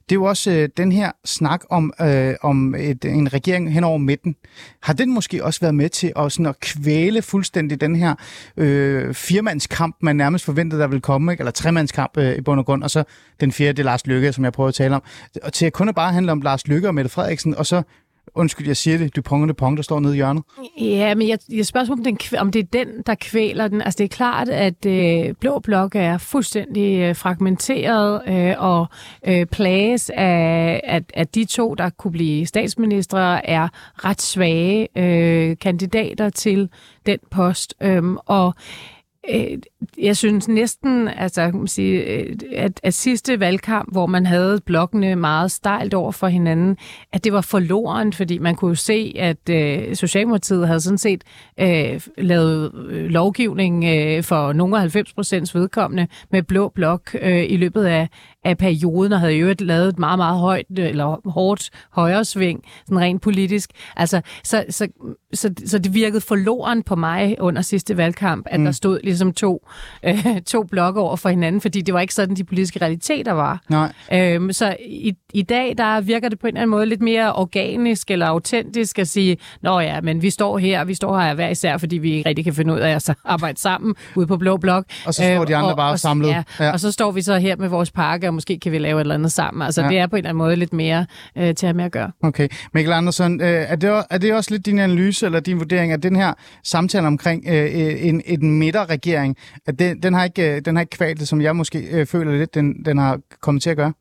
Det er jo også øh, den her snak om, øh, om et, en regering hen over midten. Har den måske også været med til at, sådan, at kvæle fuldstændig den her øh, firmandskamp, man nærmest forventede, der ville komme, ikke? eller tremandskamp øh, i bund og grund, og så den fjerde, det er Lars Lykke, som jeg prøver at tale om. Og til at kun at bare handle om Lars Lykke og Mette Frederiksen, og så Undskyld, jeg siger det. Dupont og Dupont, der står nede i hjørnet. Ja, men jeg, jeg spørger om, den, om det er den, der kvæler den. Altså, det er klart, at øh, Blå Blok er fuldstændig øh, fragmenteret øh, og øh, plages af, at, at de to, der kunne blive statsministre, er ret svage øh, kandidater til den post. Øh, og jeg synes næsten, altså, kan man sige, øh, at, at sidste valgkamp, hvor man havde blokkene meget stejlt over for hinanden, at det var forloren, fordi man kunne se, at øh, Socialdemokratiet havde sådan set øh, lavet øh, lovgivning øh, for nogle af 90 procents vedkommende med blå blok øh, i løbet af, af perioden, og havde jo lavet et meget, meget højt, eller hårdt højre sving, sådan rent politisk. Altså, så, så, så, så det virkede forloren på mig under sidste valgkamp, at mm. der stod ligesom to, øh, to blokke over for hinanden, fordi det var ikke sådan, de politiske realiteter var. Nej. Øhm, så i, i dag, der virker det på en eller anden måde lidt mere organisk eller autentisk at sige, nå ja, men vi står her, vi står her hver især, fordi vi ikke rigtig kan finde ud af at arbejde sammen ude på Blå Blok. Og så står de andre og, bare og, samlet. Ja, Ja. og så står vi så her med vores pakke, og måske kan vi lave et eller andet sammen. Altså Ja. det er på en eller anden måde lidt mere øh, til at have med at gøre. Okay. Mikkel Andersen, øh, er, det, er det også lidt din analyse eller din vurdering af den her samtale omkring øh, en, en midterregering, at den, den, har ikke, øh, den har ikke kvalt det, som jeg måske øh, føler lidt, den, den har kommet til at gøre?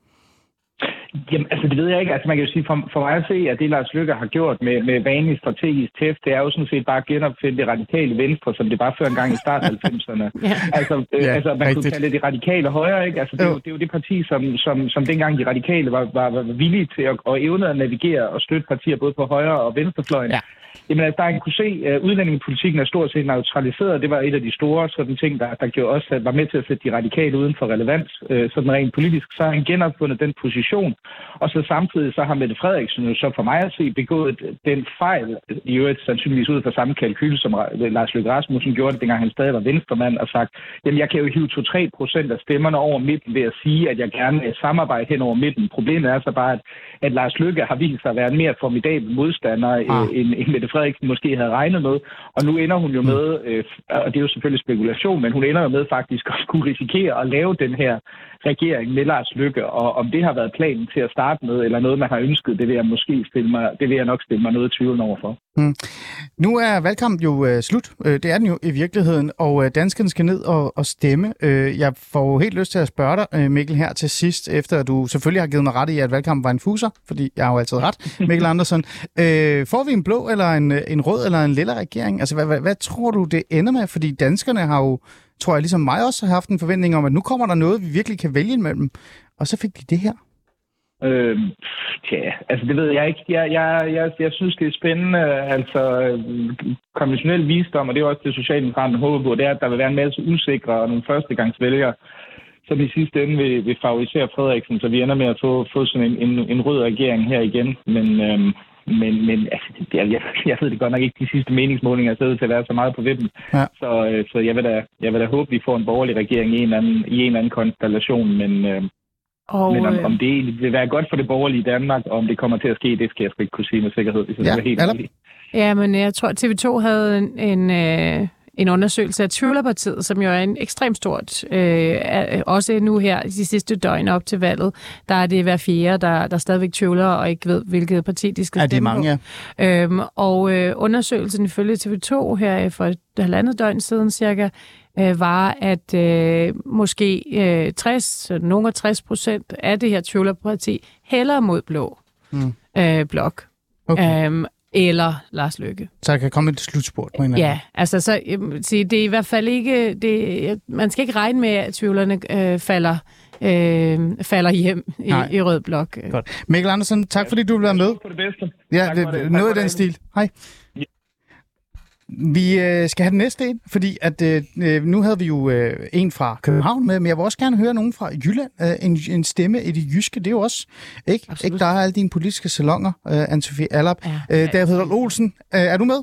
Jamen, altså det ved jeg ikke. Altså man kan jo sige, for, for mig at se, at det Lars Lykke har gjort med, med vanlig strategisk tæft, det er jo sådan set bare at genopfinde det radikale venstre, som det var før en gang i start af 90'erne. Ja. Altså, øh, Ja, altså man rigtigt. kunne kalde det det radikale højre, ikke? Altså det, er Jo. jo, det er jo det parti, som, som, som dengang de radikale var, var, var villige til at, og evne at navigere og støtte partier både på højre og venstrefløjen. Ja. Jamen, altså, der kunne se, at udlændingepolitikken er stort set neutraliseret. Det var et af de store sådan ting, der, der gjorde også, at var med til at sætte de radikale uden for relevans, øh, sådan rent politisk. Så har han genopfundet den position. Og så samtidig så har Mette Frederiksen jo så for mig at se begået den fejl, i øvrigt sandsynligvis ud fra samme kalkyl, som Ra- Lars Løkke Rasmussen gjorde det, dengang han stadig var venstremand, og sagt, jamen jeg kan jo hive 2-3 procent af stemmerne over midten ved at sige, at jeg gerne vil samarbejde hen over midten. Problemet er så bare, at, at Lars Løkke har vist sig at være en mere formidabel modstander, Ah. ah. end, end Mette Frederiksen måske havde regnet med. Og nu ender hun jo med, øh, og det er jo selvfølgelig spekulation, men hun ender jo med faktisk at skulle risikere at lave den her regering med Lars Løkke, og om det har været planen til at starte med, eller noget, man har ønsket, det vil jeg måske stille mig, det vil jeg nok stille mig noget i tvivl over for. Nu er valgkampen jo øh, slut. Øh, det er den jo i virkeligheden, og øh, danskerne skal ned og, og stemme. Øh, jeg får jo helt lyst til at spørge dig, øh, Mikkel, her til sidst, efter at du selvfølgelig har givet mig ret i, at valgkampen var en fuser, fordi jeg har jo altid ret, Mikkel Andersen. Øh, får vi en blå, eller en, Øh, en rød, eller en lille regering? Altså, hvad, hvad, hvad tror du, det ender med? Fordi danskerne har jo, tror jeg, ligesom mig også har haft en forventning om, at nu kommer der noget, vi virkelig kan vælge imellem. Og så fik de det her. Øh, tja, altså det ved jeg ikke. Jeg, jeg, jeg, jeg synes, det er spændende. Altså, konventionel visdom, og det er også det, Socialdemokraterne håber på, det er, at der vil være en masse usikre og nogle førstegangsvælgere, som i sidste ende vil, vil favorisere Frederiksen, så vi ender med at få, få sådan en, en, en rød regering her igen. Men, øhm, men, men altså, det, jeg, jeg, jeg ved det godt nok ikke, de sidste meningsmålinger ser ud til at være så meget på vippen. Ja. Så, øh, så jeg, vil da, jeg vil da håbe, vi får en borgerlig regering i en eller anden, i en eller anden konstellation, men... Øh, Og, men om, øh, om det egentlig vil være godt for det borgerlige Danmark, og om det kommer til at ske, det skal jeg sgu ikke kunne sige med sikkerhed, hvis Ja, helt. Ja, men jeg tror, at TV2 havde en, en, øh, en undersøgelse af Tvivlerpartiet, som jo er en ekstremt stort, øh, er- også nu her de sidste døgn op til valget, der er det hver fjerde, der, der stadigvæk tvivler og ikke ved, hvilket parti de skal Er det stemme mange, på. ja. Øhm, og øh, undersøgelsen ifølge TV2 her for et halvandet døgn siden cirka, øh, var, at øh, måske øh, 60, nogle af 60 procent af det her tvivlerparti hælder mod blå Mm. øh, blok. Okay. Øhm, eller Lars Løkke. Så der kan komme et slutspurt på en eller anden. Ja, altså så vil sige, det er i hvert fald ikke, det, man skal ikke regne med, at tvivlerne øh, falder, øh, falder hjem i, Nej. i rød blok. Godt. Mikkel Andersen, tak fordi du være med. For det bedste. Ja, Tak det, noget i den stil. Hej. Vi øh, skal have den næste ind, fordi at øh, øh, nu havde vi jo øh, en fra København med, men jeg vil også gerne høre nogen fra Jylland. Øh, en, en stemme i det jyske, det er jo også, ikke? Absolut. ikke der er alle dine politiske salonger, øh, Anne-Sophie Allap. Ja. Øh, David Olsen, øh, er du med?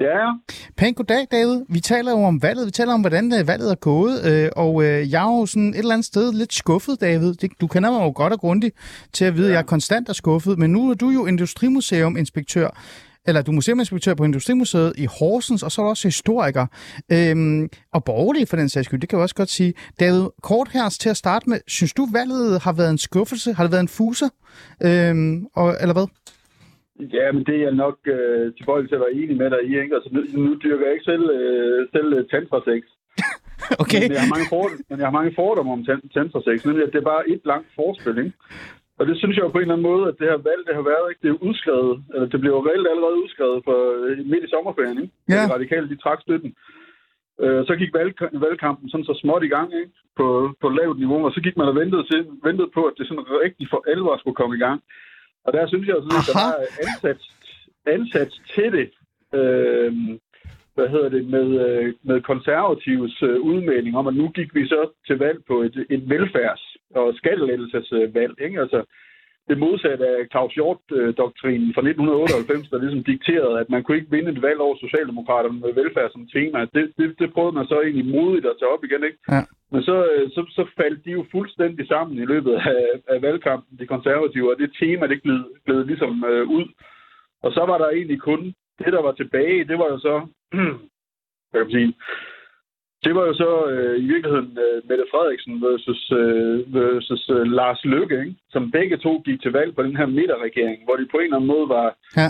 Ja, Pænt goddag, David. Vi taler jo om valget. Vi taler om, hvordan øh, valget er gået. Øh, og øh, jeg er jo sådan et eller andet sted lidt skuffet, David. Det, du kender mig jo godt og grundigt til at vide, at jeg er konstant er skuffet. Men nu er du jo Industrimuseum-inspektør. Eller du er museuminspektør på Industrimuseet i Horsens, og så er du også historiker. Øhm, og borgerlig for den sags skyld, det kan jeg også godt sige. David, kort her til at starte med. Synes du, valget har været en skuffelse? Har det været en fuser? Øhm, og, eller hvad? ja, men det er jeg nok øh, tilbøjelig til at være enig med dig i. Ikke? Altså, nu, nu dyrker jeg ikke selv, øh, selv øh, tantrasex. Okay. Men jeg har mange, for, men jeg har mange fordomme om tan- tantrasex, nemlig at det er bare et langt forspil. Ikke? Og det synes jeg jo på en eller anden måde, at det her valg, det har været, ikke? det er udskrevet, eller det blev jo reelt allerede udskrevet for, øh, midt i sommerferien, ikke? Ja. De radikale, de trak støtten. Øh, så gik valg, valgkampen sådan så småt i gang, ikke? På, på lavt niveau, og så gik man og ventede, til, ventede på, at det sådan rigtig for alvor skulle komme i gang. Og der synes jeg sådan, at der var ansat, ansat til det, øh, hvad hedder det, med, øh, med konservatives øh, udmelding om, at nu gik vi så til valg på et, et velfærds- og skattelettelsesvalg. Ikke? Altså, det modsatte af Claus Hjort-doktrinen fra 1998, der ligesom dikterede, at man kunne ikke vinde et valg over Socialdemokraterne med velfærd som tema. Det, det, det prøvede man så egentlig modigt at tage op igen, ikke? Ja. Men så, øh, så, så faldt de jo fuldstændig sammen i løbet af, af valgkampen, de konservative, og det tema, det gled, gled ligesom øh, ud. Og så var der egentlig kun det, der var tilbage, det var jo så, hvad kan man sige, det var jo så øh, i virkeligheden øh, Mette Frederiksen versus, øh, versus øh, Lars Løkke, ikke? som begge to gik til valg på den her midterregering, hvor de på en eller anden måde var Ja.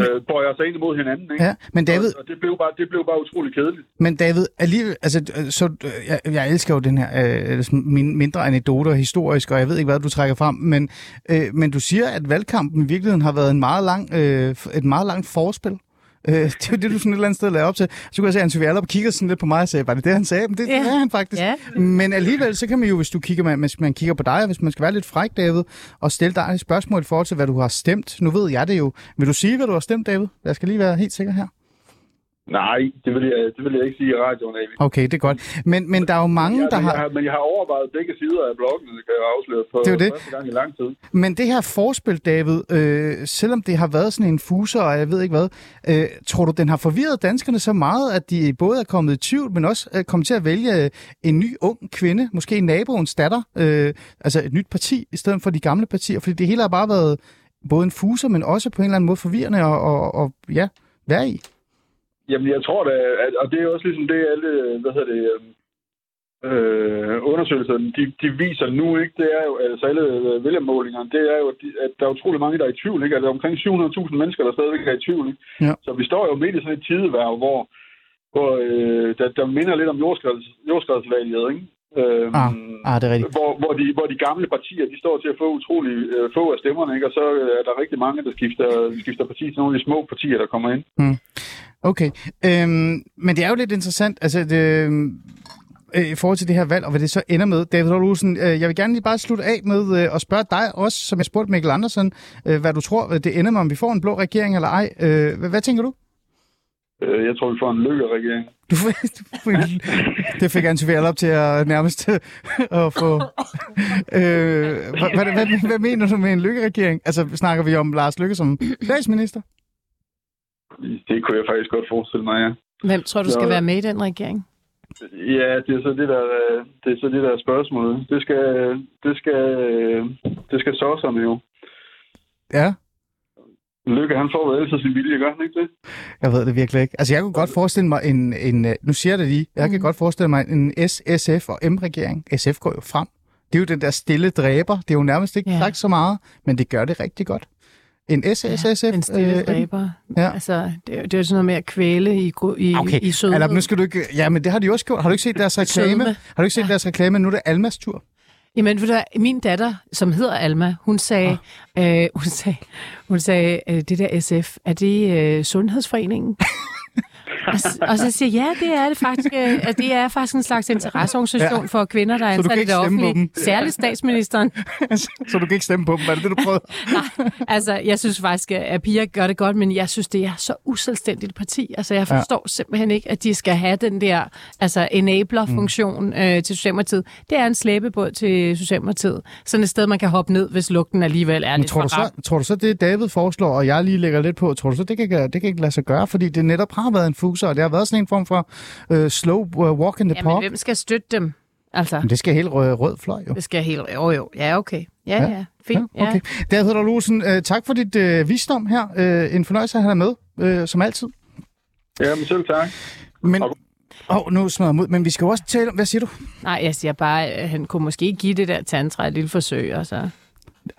øh, bøjer sig ind imod hinanden. Ikke? Ja, men David, Og, og det, blev bare, det blev bare utrolig kedeligt. Men David, alligevel, altså, øh, så, øh, jeg, jeg elsker jo den her øh, sådan min, mindre anekdoter historisk, og jeg ved ikke, hvad du trækker frem, men, øh, men du siger, at valgkampen i virkeligheden har været en meget lang, øh, et meget langt forspil. Øh, det er jo det, du sådan et eller andet sted lavede op til. Så kunne jeg se, at Anne Sofie kigger sådan lidt på mig og sagde, var det det, han sagde? Men det, Ja. det er han faktisk. Ja. Men alligevel, så kan man jo, hvis du kigger, hvis man kigger på dig, hvis man skal være lidt fræk, David, og stille dig et spørgsmål i forhold til, hvad du har stemt. Nu ved jeg det jo. Vil du sige, hvad du har stemt, David? Jeg skal lige være helt sikker her. Nej, det vil jeg, det vil jeg ikke sige i radioen, Avi. Okay, det er godt. Men, men der er jo mange, jeg, der har... Men jeg har overvejet begge sider af bloggen, det kan jeg afsløre for Det er det. første gang i lang tid. Men det her forspil, David, øh, selvom det har været sådan en fuser, og jeg ved ikke hvad, øh, tror du, den har forvirret danskerne så meget, at de både er kommet i tvivl, men også er kommet til at vælge øh, en ny ung kvinde, måske naboens datter, øh, altså et nyt parti, i stedet for de gamle partier? Fordi det hele har bare været både en fuser, men også på en eller anden måde forvirrende og, og, og ja, være i. Jamen, jeg tror da, at, og det er også ligesom det, alle, hvad hedder det, øh, undersøgelserne, de, de viser nu, ikke? Det er jo, altså alle øh, vælgermålingerne, det er jo, at der er utrolig mange, der er i tvivl, ikke? At der er omkring 700.000 mennesker, der stadigvæk er i tvivl, ikke? Ja. Så vi står jo midt i sådan et tideværv, hvor, hvor øh, der, der minder lidt om jordskreds, jordskredsvalget, ikke? Øhm, Ah, ah, det er rigtigt. hvor, hvor, de, hvor de gamle partier, de står til at få utrolig øh, få af stemmerne, ikke? Og så øh, er der rigtig mange, der skifter, skifter parti til nogle af de små partier, der kommer ind. Okay, øhm, men det er jo lidt interessant, altså det, øh, i forhold til det her valg, og hvad det så ender med. David Olsen, øh, jeg vil gerne lige bare slutte af med øh, at spørge dig også, som jeg spurgte Mikkel Andersen, øh, hvad du tror, øh, det ender med, om vi får en blå regering eller ej. Øh, hvad, hvad tænker du? Øh, jeg tror, vi får en lykkeregering. Du, du, det fik Anne op til at nærmest at få... Øh, hvad, hvad, hvad, hvad mener du med en lykkeregering? Altså, snakker vi om Lars Lykke som statsminister? Det kunne jeg faktisk godt forestille mig, ja. Hvem tror du skal Nå. være med i den regering? Ja, det er så det der, øh, det er så det der spørgsmål. Det skal, det skal, øh, det skal såserne jo. Ja. Lykke, han får vel altid sin vilje, gør han ikke det? Jeg ved det virkelig ikke. Altså, jeg kunne godt forestille mig en, en øh, nu siger jeg det lige, jeg kan godt forestille mig en S, SF og M-regering. SF går jo frem. Det er jo den der stille dræber. Det er jo nærmest ikke Ja. sagt så meget, men det gør det rigtig godt. En S, SF, En stille øh, dræber. Ja. Altså, det, er jo- det er jo sådan noget med at kvæle i, i, Okay, i sødhed. eller nu skal du ikke... Ja, men det har de jo også gjort. Har du ikke set deres reklame? Sødme. Har du ikke set deres reklame? Nu er det Almas tur. Jamen, du, hvad, min datter, som hedder Alma, hun sagde, øh, hun sagde, hun sagde øh, det der SF, er det øh, Sundhedsforeningen? og, så siger ja, det er det faktisk. At det er faktisk en slags interesseorganisation Ja. for kvinder, der er ansat i det offentlige. Særligt statsministeren. så du kan ikke stemme på dem. Var det det, du prøvede? Altså, jeg synes faktisk, at Pia gør det godt, men jeg synes, det er så uselvstændigt parti. Altså, jeg forstår ja. simpelthen ikke, at de skal have den der altså, enabler-funktion mm. øh, til Socialdemokratiet. Det er en slæbebåd til Socialdemokratiet. Sådan et sted, man kan hoppe ned, hvis lugten alligevel er Men lidt tror, du så, tror du så, det David foreslår, og jeg lige lægger lidt på, tror du så, det kan, det kan ikke lade sig gøre, fordi det netop har været en fuser, og det har været sådan en form for uh, slow uh, walk in the Jamen, park. hvem skal støtte dem? Altså, Men det skal helt rød, rød fløj, jo. det skal helt... Jo, jo. Ja, okay. Ja, Ja. ja. Fint. Ja, okay. David Olsen, uh, tak for dit uh, visdom her. Uh, en fornøjelse at have dig med, uh, som altid. Ja, men selv tak. Men, åh, oh, nu smadrer jeg ud, men vi skal jo også tale om, hvad siger du? Nej, jeg siger bare, at han kunne måske give det der tantra et lille forsøg, og så...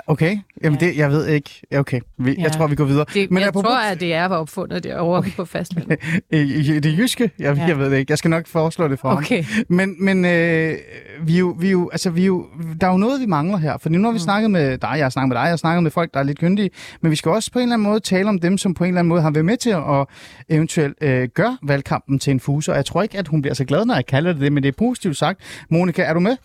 Okay, jamen det, jeg ved ikke. Ja, Okay, vi, Ja. jeg tror, vi går videre. Det, men jeg apropos- tror, at det er var opfundet derovre okay. på fastlandet. I, i det jyske? Jeg, ja. Ja. jeg ved det ikke. Jeg skal nok foreslå det for ham. Okay. Men, men øh, vi, jo, vi, jo, altså, vi jo, der er jo noget, vi mangler her. For nu har vi snakket med dig, jeg har snakket med dig, jeg har snakket med folk, der er lidt kyndige. Men vi skal også på en eller anden måde tale om dem, som på en eller anden måde har været med til at eventuelt øh, gøre valgkampen til en fuser. Og jeg tror ikke, at hun bliver så glad, når jeg kalder det det, men det er positivt sagt. Monika, er du med?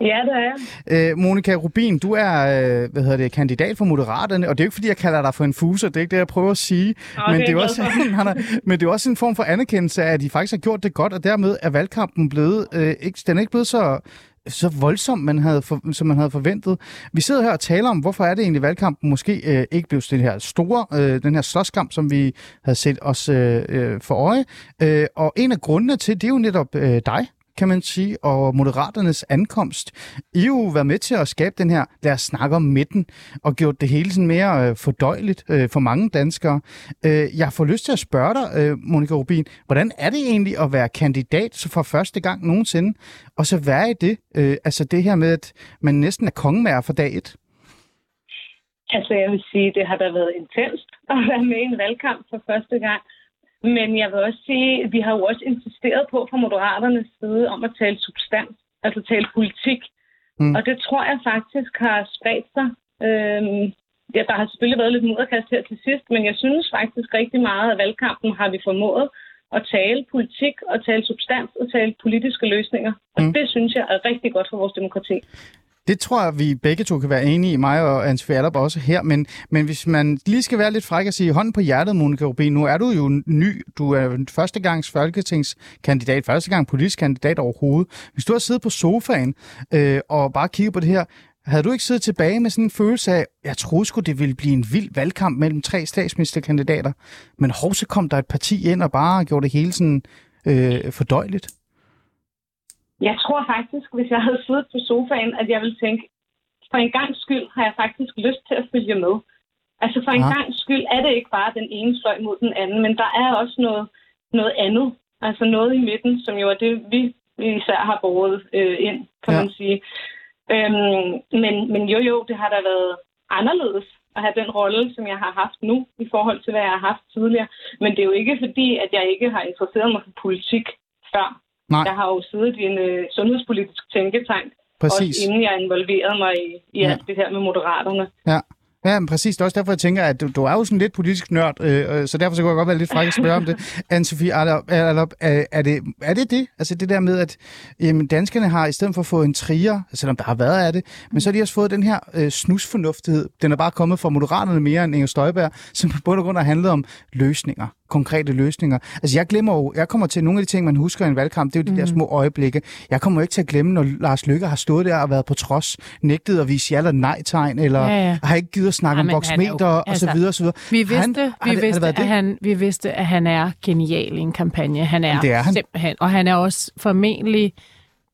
Ja, det er jeg. Øh, Monika Rubin, du er øh, hvad hedder det, kandidat for Moderaterne, og det er jo ikke, fordi jeg kalder dig for en fuser, det er ikke det, jeg prøver at sige. Nå, men, det er også, nej, nej, men det er også en form for anerkendelse af, at de faktisk har gjort det godt, og dermed er valgkampen blevet, øh, ikke, den er ikke blevet så så voldsomt, man havde for, som man havde forventet. Vi sidder her og taler om, hvorfor er det egentlig, valgkampen måske øh, ikke blev den her store, øh, den her slåskamp, som vi havde set os øh, øh, for øje. Øh, og en af grundene til, det er jo netop øh, dig, kan man sige, og Moderaternes ankomst. I jo været med til at skabe den her, lad os snakke om midten, og gjort det hele sådan mere øh, fordøjeligt øh, for mange danskere. Øh, jeg får lyst til at spørge dig, øh, Monika Rubin, hvordan er det egentlig at være kandidat så for første gang nogensinde, og så være i det, øh, altså det her med, at man næsten er kongemær for dag et? Altså, jeg vil sige, det har da været intenst at være med i en valgkamp for første gang. Men jeg vil også sige, at vi har jo også insisteret på fra Moderaternes side om at tale substans, altså tale politik. Mm. Og det tror jeg faktisk har spredt sig. Øhm, ja, der har selvfølgelig været lidt mudderkast her til sidst, men jeg synes faktisk rigtig meget af valgkampen har vi formået at tale politik og tale substans og tale politiske løsninger. Og mm. det synes jeg er rigtig godt for vores demokrati. Det tror jeg, vi begge to kan være enige i, mig og Hans Fjallup også her. Men, men hvis man lige skal være lidt fræk og sige hånden på hjertet, Monika Rubin, nu er du jo ny. Du er første gangs folketingskandidat, første gang politisk kandidat overhovedet. Hvis du har siddet på sofaen øh, og bare kigget på det her, havde du ikke siddet tilbage med sådan en følelse af, jeg troede sgu, det ville blive en vild valgkamp mellem tre statsministerkandidater, men hov, så kom der et parti ind og bare gjorde det hele sådan øh, fordøjeligt? Jeg tror faktisk, hvis jeg havde siddet på sofaen, at jeg ville tænke, for en gang skyld har jeg faktisk lyst til at følge med. Altså for en ja. gang skyld er det ikke bare den ene fløj mod den anden, men der er også noget, noget andet. Altså noget i midten, som jo er det, vi især har båret øh, ind, kan ja. man sige. Øhm, men, men jo, jo, det har da været anderledes at have den rolle, som jeg har haft nu, i forhold til, hvad jeg har haft tidligere. Men det er jo ikke fordi, at jeg ikke har interesseret mig for politik før. Nej. Jeg har jo siddet i en øh, sundhedspolitisk tænketank, Præcis. også inden jeg involverede mig i, i ja. alt det her med moderaterne. Ja. Ja, men præcis. Det er også derfor, jeg tænker, at du, du er jo sådan lidt politisk nørd, øh, øh så derfor så kunne jeg godt være lidt fræk at spørge om det. Anne-Sophie, er, er, er, det, er det det? Altså det der med, at jamen, danskerne har i stedet for at få en trier, selvom der har været af det, men så har de også fået den her øh, snusfornuftighed. Den er bare kommet fra moderaterne mere end Inger Støjberg, som på bund og grund har handlet om løsninger konkrete løsninger. Altså jeg glemmer jo, jeg kommer til nogle af de ting, man husker i en valgkamp, det er jo de mm. der mhm. små øjeblikke. Jeg kommer jo ikke til at glemme, når Lars Lykke har stået der og været på trods, nægtet at vise ja eller nej-tegn, eller ja, ja. har ikke givet at snakke ja, om boksmeter og altså, så videre og så videre. Vi vidste, han, vi, det, vidste, at han, vi vidste, at han er genial i en kampagne. Han er, det er han. simpelthen, og han er også formentlig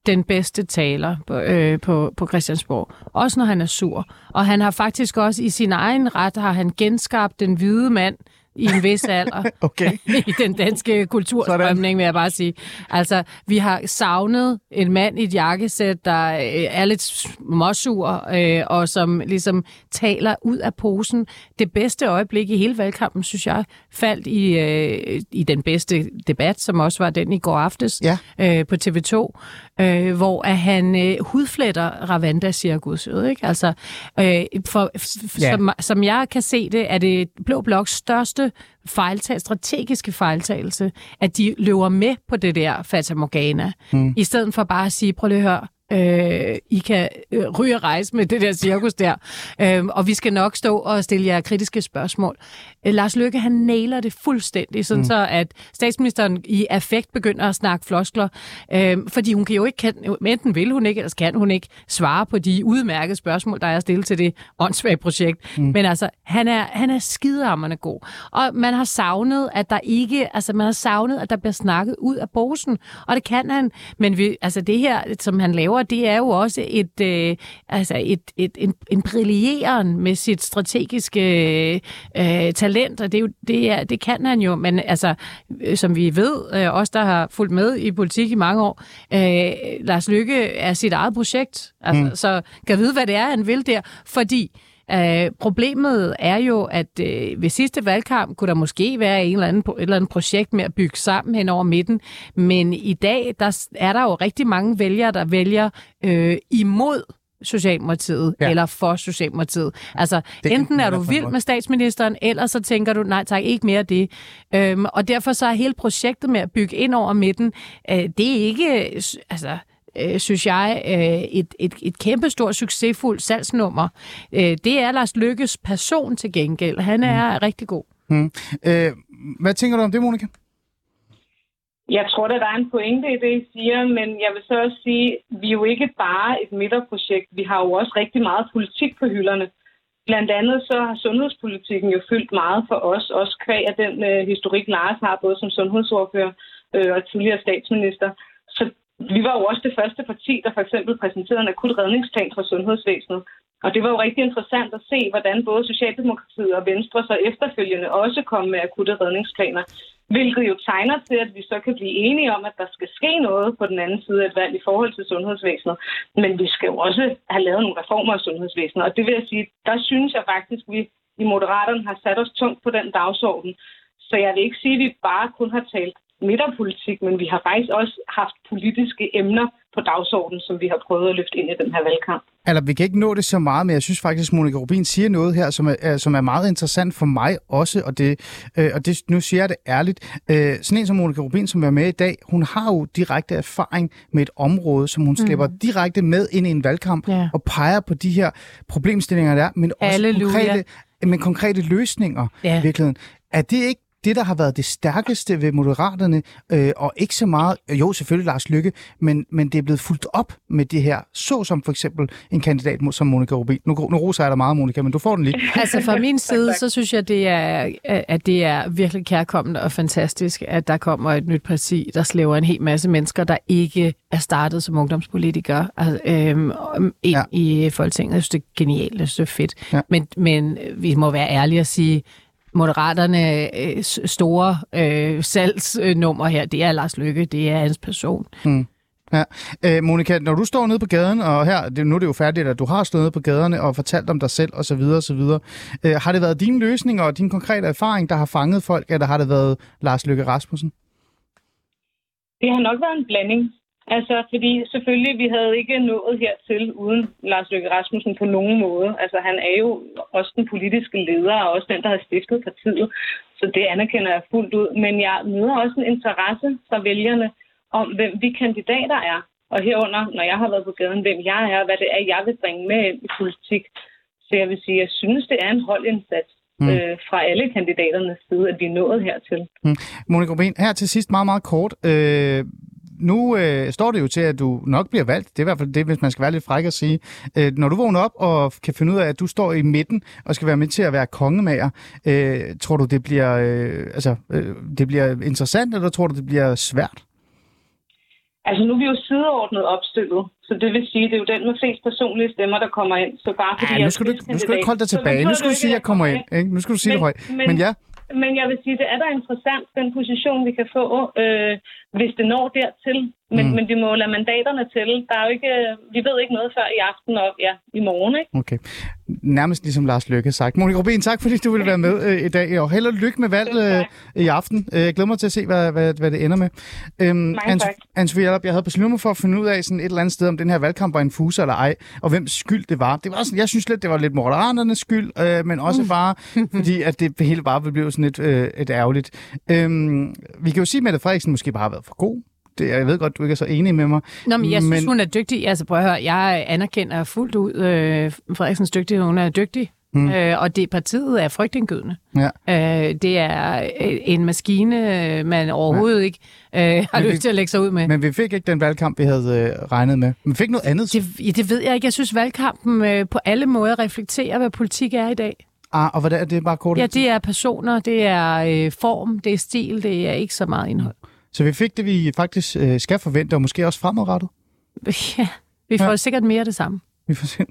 den bedste taler på, øh, på, på Christiansborg. Også når han er sur. Og han har faktisk også i sin egen ret, har han genskabt den hvide mand, i en vis alder okay. i den danske kulturstrømning, vil jeg bare sige. Altså, vi har savnet en mand i et jakkesæt, der øh, er lidt småsur, øh, og som ligesom taler ud af posen. Det bedste øjeblik i hele valgkampen, synes jeg, faldt i, øh, i den bedste debat, som også var den i går aftes ja. øh, på TV2, øh, hvor at han øh, hudfletter Ravanda-cirkus. Ikke? Altså, øh, for, ja. som, som jeg kan se det, er det Blå Bloks største fejltagelse, strategiske fejltagelse, at de løber med på det der Fata Morgana, mm. i stedet for bare at sige, prøv lige at høre, øh, I kan øh, ryge og rejse med det der cirkus der. Øh, og vi skal nok stå og stille jer kritiske spørgsmål. Øh, Lars Løkke, han nailer det fuldstændig, sådan mm. så at statsministeren i affekt begynder at snakke floskler, øh, fordi hun kan jo ikke, kan, enten vil hun ikke, eller kan hun ikke svare på de udmærkede spørgsmål, der er stillet til det åndssvage projekt. Mm. Men altså, han er, han er skideammerne god. Og man har savnet, at der ikke, altså man har savnet, at der bliver snakket ud af posen, og det kan han, men vi, altså det her, som han laver, det er jo også et, øh, altså et, et, en, en brilleren med sit strategiske øh, talent, og det, er jo, det, er, det kan han jo, men altså, øh, som vi ved, øh, os der har fulgt med i politik i mange år, øh, Lars Lykke er sit eget projekt, altså, mm. så kan vide, hvad det er, han vil der, fordi Uh, problemet er jo, at uh, ved sidste valgkamp kunne der måske være en eller anden, et eller andet projekt med at bygge sammen hen over midten, men i dag der er der jo rigtig mange vælgere, der vælger uh, imod Socialdemokratiet ja. eller for Socialdemokratiet. Altså, det enten er du vild med statsministeren, eller så tænker du, nej tak, ikke mere det. Øhm, og derfor så er hele projektet med at bygge ind over midten, øh, det er ikke, altså, øh, synes jeg, øh, et, et, et kæmpestort succesfuldt salgsnummer. Øh, det er Lars Lykkes person til gengæld. Han er mm. rigtig god. Mm. Øh, hvad tænker du om det, Monika? Jeg tror, at der er en pointe i det, I siger, men jeg vil så også sige, at vi er jo ikke bare et midterprojekt. Vi har jo også rigtig meget politik på hylderne. Blandt andet så har sundhedspolitikken jo fyldt meget for os, også kvæg af den øh, historik, Lars har, både som sundhedsordfører øh, og tidligere statsminister. Så vi var jo også det første parti, der for eksempel præsenterede en akut redningsplan for sundhedsvæsenet. Og det var jo rigtig interessant at se, hvordan både Socialdemokratiet og Venstre så efterfølgende også kom med akutte redningsplaner. Hvilket jo tegner til, at vi så kan blive enige om, at der skal ske noget på den anden side af et valg i forhold til sundhedsvæsenet. Men vi skal jo også have lavet nogle reformer af sundhedsvæsenet. Og det vil jeg sige, der synes jeg faktisk, at vi i Moderaterne har sat os tungt på den dagsorden. Så jeg vil ikke sige, at vi bare kun har talt midterpolitik, men vi har faktisk også haft politiske emner på dagsordenen, som vi har prøvet at løfte ind i den her valgkamp. Eller vi kan ikke nå det så meget, men jeg synes faktisk, at Monika Rubin siger noget her, som er, som er meget interessant for mig også, og, det, øh, og det, nu siger jeg det ærligt. Øh, sådan en som Monika Rubin, som er med i dag, hun har jo direkte erfaring med et område, som hun slipper mm. direkte med ind i en valgkamp, Ja. og peger på de her problemstillinger, der er, men også konkrete, men konkrete løsninger Ja. i virkeligheden. Er det ikke det, der har været det stærkeste ved Moderaterne, øh, og ikke så meget, jo selvfølgelig Lars Lykke, men, men det er blevet fuldt op med det her, så som for eksempel en kandidat mod- som Monika Rubin. Nu, nu roser jeg dig meget, Monika, men du får den lige. Altså fra min side, så synes jeg, det er, at det er virkelig kærkommende og fantastisk, at der kommer et nyt parti, der slæver en hel masse mennesker, der ikke er startet som ungdomspolitikere altså, øhm, ind ja. i Folketinget. Jeg synes, det er genialt, jeg synes, det er fedt. Ja. Men, men vi må være ærlige og sige, Moderaterne øh, store øh, salgsnummer her, det er Lars Lykke, det er hans person. Mm. Ja. Øh, Monika, når du står nede på gaden, og her, det, nu er det jo færdigt, at du har stået nede på gaderne og fortalt om dig selv osv. osv. Øh, har det været dine løsninger og din konkrete erfaring, der har fanget folk, eller har det været Lars Lykke Rasmussen? Det har nok været en blanding. Altså, fordi selvfølgelig, vi havde ikke nået hertil uden Lars Løkke Rasmussen på nogen måde. Altså, han er jo også den politiske leder, og også den, der har stiftet partiet. Så det anerkender jeg fuldt ud. Men jeg møder også en interesse fra vælgerne om, hvem vi kandidater er. Og herunder, når jeg har været på gaden, hvem jeg er, hvad det er, jeg vil bringe med ind i politik. Så jeg vil sige, jeg synes, det er en holdindsats Mm. øh, fra alle kandidaternes side, at vi er nået hertil. Mm. Monika Rubin, her til sidst meget, meget kort. Øh, nu øh, står det jo til, at du nok bliver valgt. Det er i hvert fald det, hvis man skal være lidt fræk at sige. Øh, når du vågner op og kan finde ud af, at du står i midten og skal være med til at være kongemager, øh, tror du, det bliver, øh, altså, øh, det bliver interessant, eller tror du, det bliver svært? Altså nu er vi jo sideordnet opstillet, så det vil sige, det er jo den med flest personlige stemmer, der kommer ind. Så bare fordi Ja, jeg nu skal, du, ikke- nu skal du ikke holde dig tilbage. Nu skal du sige, at jeg kommer ind. Ikke? Nu skal du sige det højt. Men ja, Men jeg vil sige, det er da interessant, den position, vi kan få, øh, hvis det når dertil. Men, Mm. mm. men vi må lade mandaterne til. Der er jo ikke, vi ved ikke noget før i aften og ja, i morgen, ikke? okay. Nærmest ligesom Lars Løkke har sagt. Monika Rubin, tak fordi du ville være med øh, i dag, og held og lykke med valget øh, i aften. Øh, Jeg glæder mig til at se, hvad, hvad, hvad det ender med. Øhm, tak. Anne-Sophie Allerup, jeg havde besluttet mig for at finde ud af sådan et eller andet sted, om den her valgkamp var en fuser eller ej, og hvem skyld det var. Det var sådan, jeg synes lidt, det var lidt Moderaternes skyld, øh, men også bare fordi, at det hele bare blev sådan lidt, øh, et ærgerligt. Øhm, vi kan jo sige, at Mette Frederiksen måske bare har været for god. Det, jeg ved godt, du ikke er så enig med mig. Nå, men jeg synes, hun er dygtig. Altså, prøv at høre, jeg anerkender fuldt ud øh, Frederiksens dygtighed. Hun er dygtig. Mm. Mm. Øh, og det partiet er frygtindgydende. Ja. Øh, det er øh, en maskine, øh, man overhovedet ja. ikke øh, har Men vi- lyst til at lægge sig ud med. Men vi fik ikke den valgkamp, vi havde øh, regnet med. Men vi fik noget andet. Det, ja, det ved jeg ikke. Jeg synes, valgkampen øh, på alle måder reflekterer, hvad politik er i dag. Ah, og hvad er det bare kort? Ja, det er personer, det er øh, form, det er stil, det er ikke så meget indhold. Så vi fik det, vi faktisk øh, skal forvente, og måske også fremadrettet. Ja, vi får Ja. sikkert mere af det samme. Vi får se.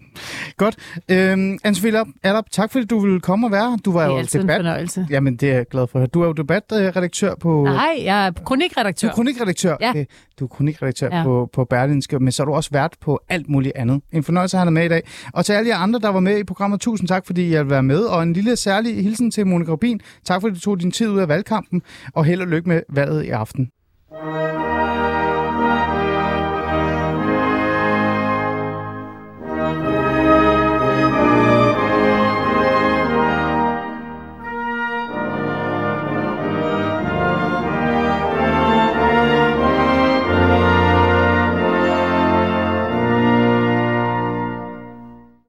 Godt. Øhm, Anne-Sophie Allerup, tak fordi du ville komme og være. Du var Det er jo altid en debat... fornøjelse. Jamen, det er jeg glad for. Du er jo debatredaktør på... Nej, jeg er kronikredaktør. Du er kronikredaktør. Ja. Okay. Du er kronikredaktør ja. På, på Berlinske, men så er du også vært på alt muligt andet. En fornøjelse at have dig med i dag. Og til alle jer andre, der var med i programmet, tusind tak, fordi I vil være med. Og en lille særlig hilsen til Monika Rubin. Tak fordi du tog din tid ud af valgkampen, og held og lykke med valget i aften.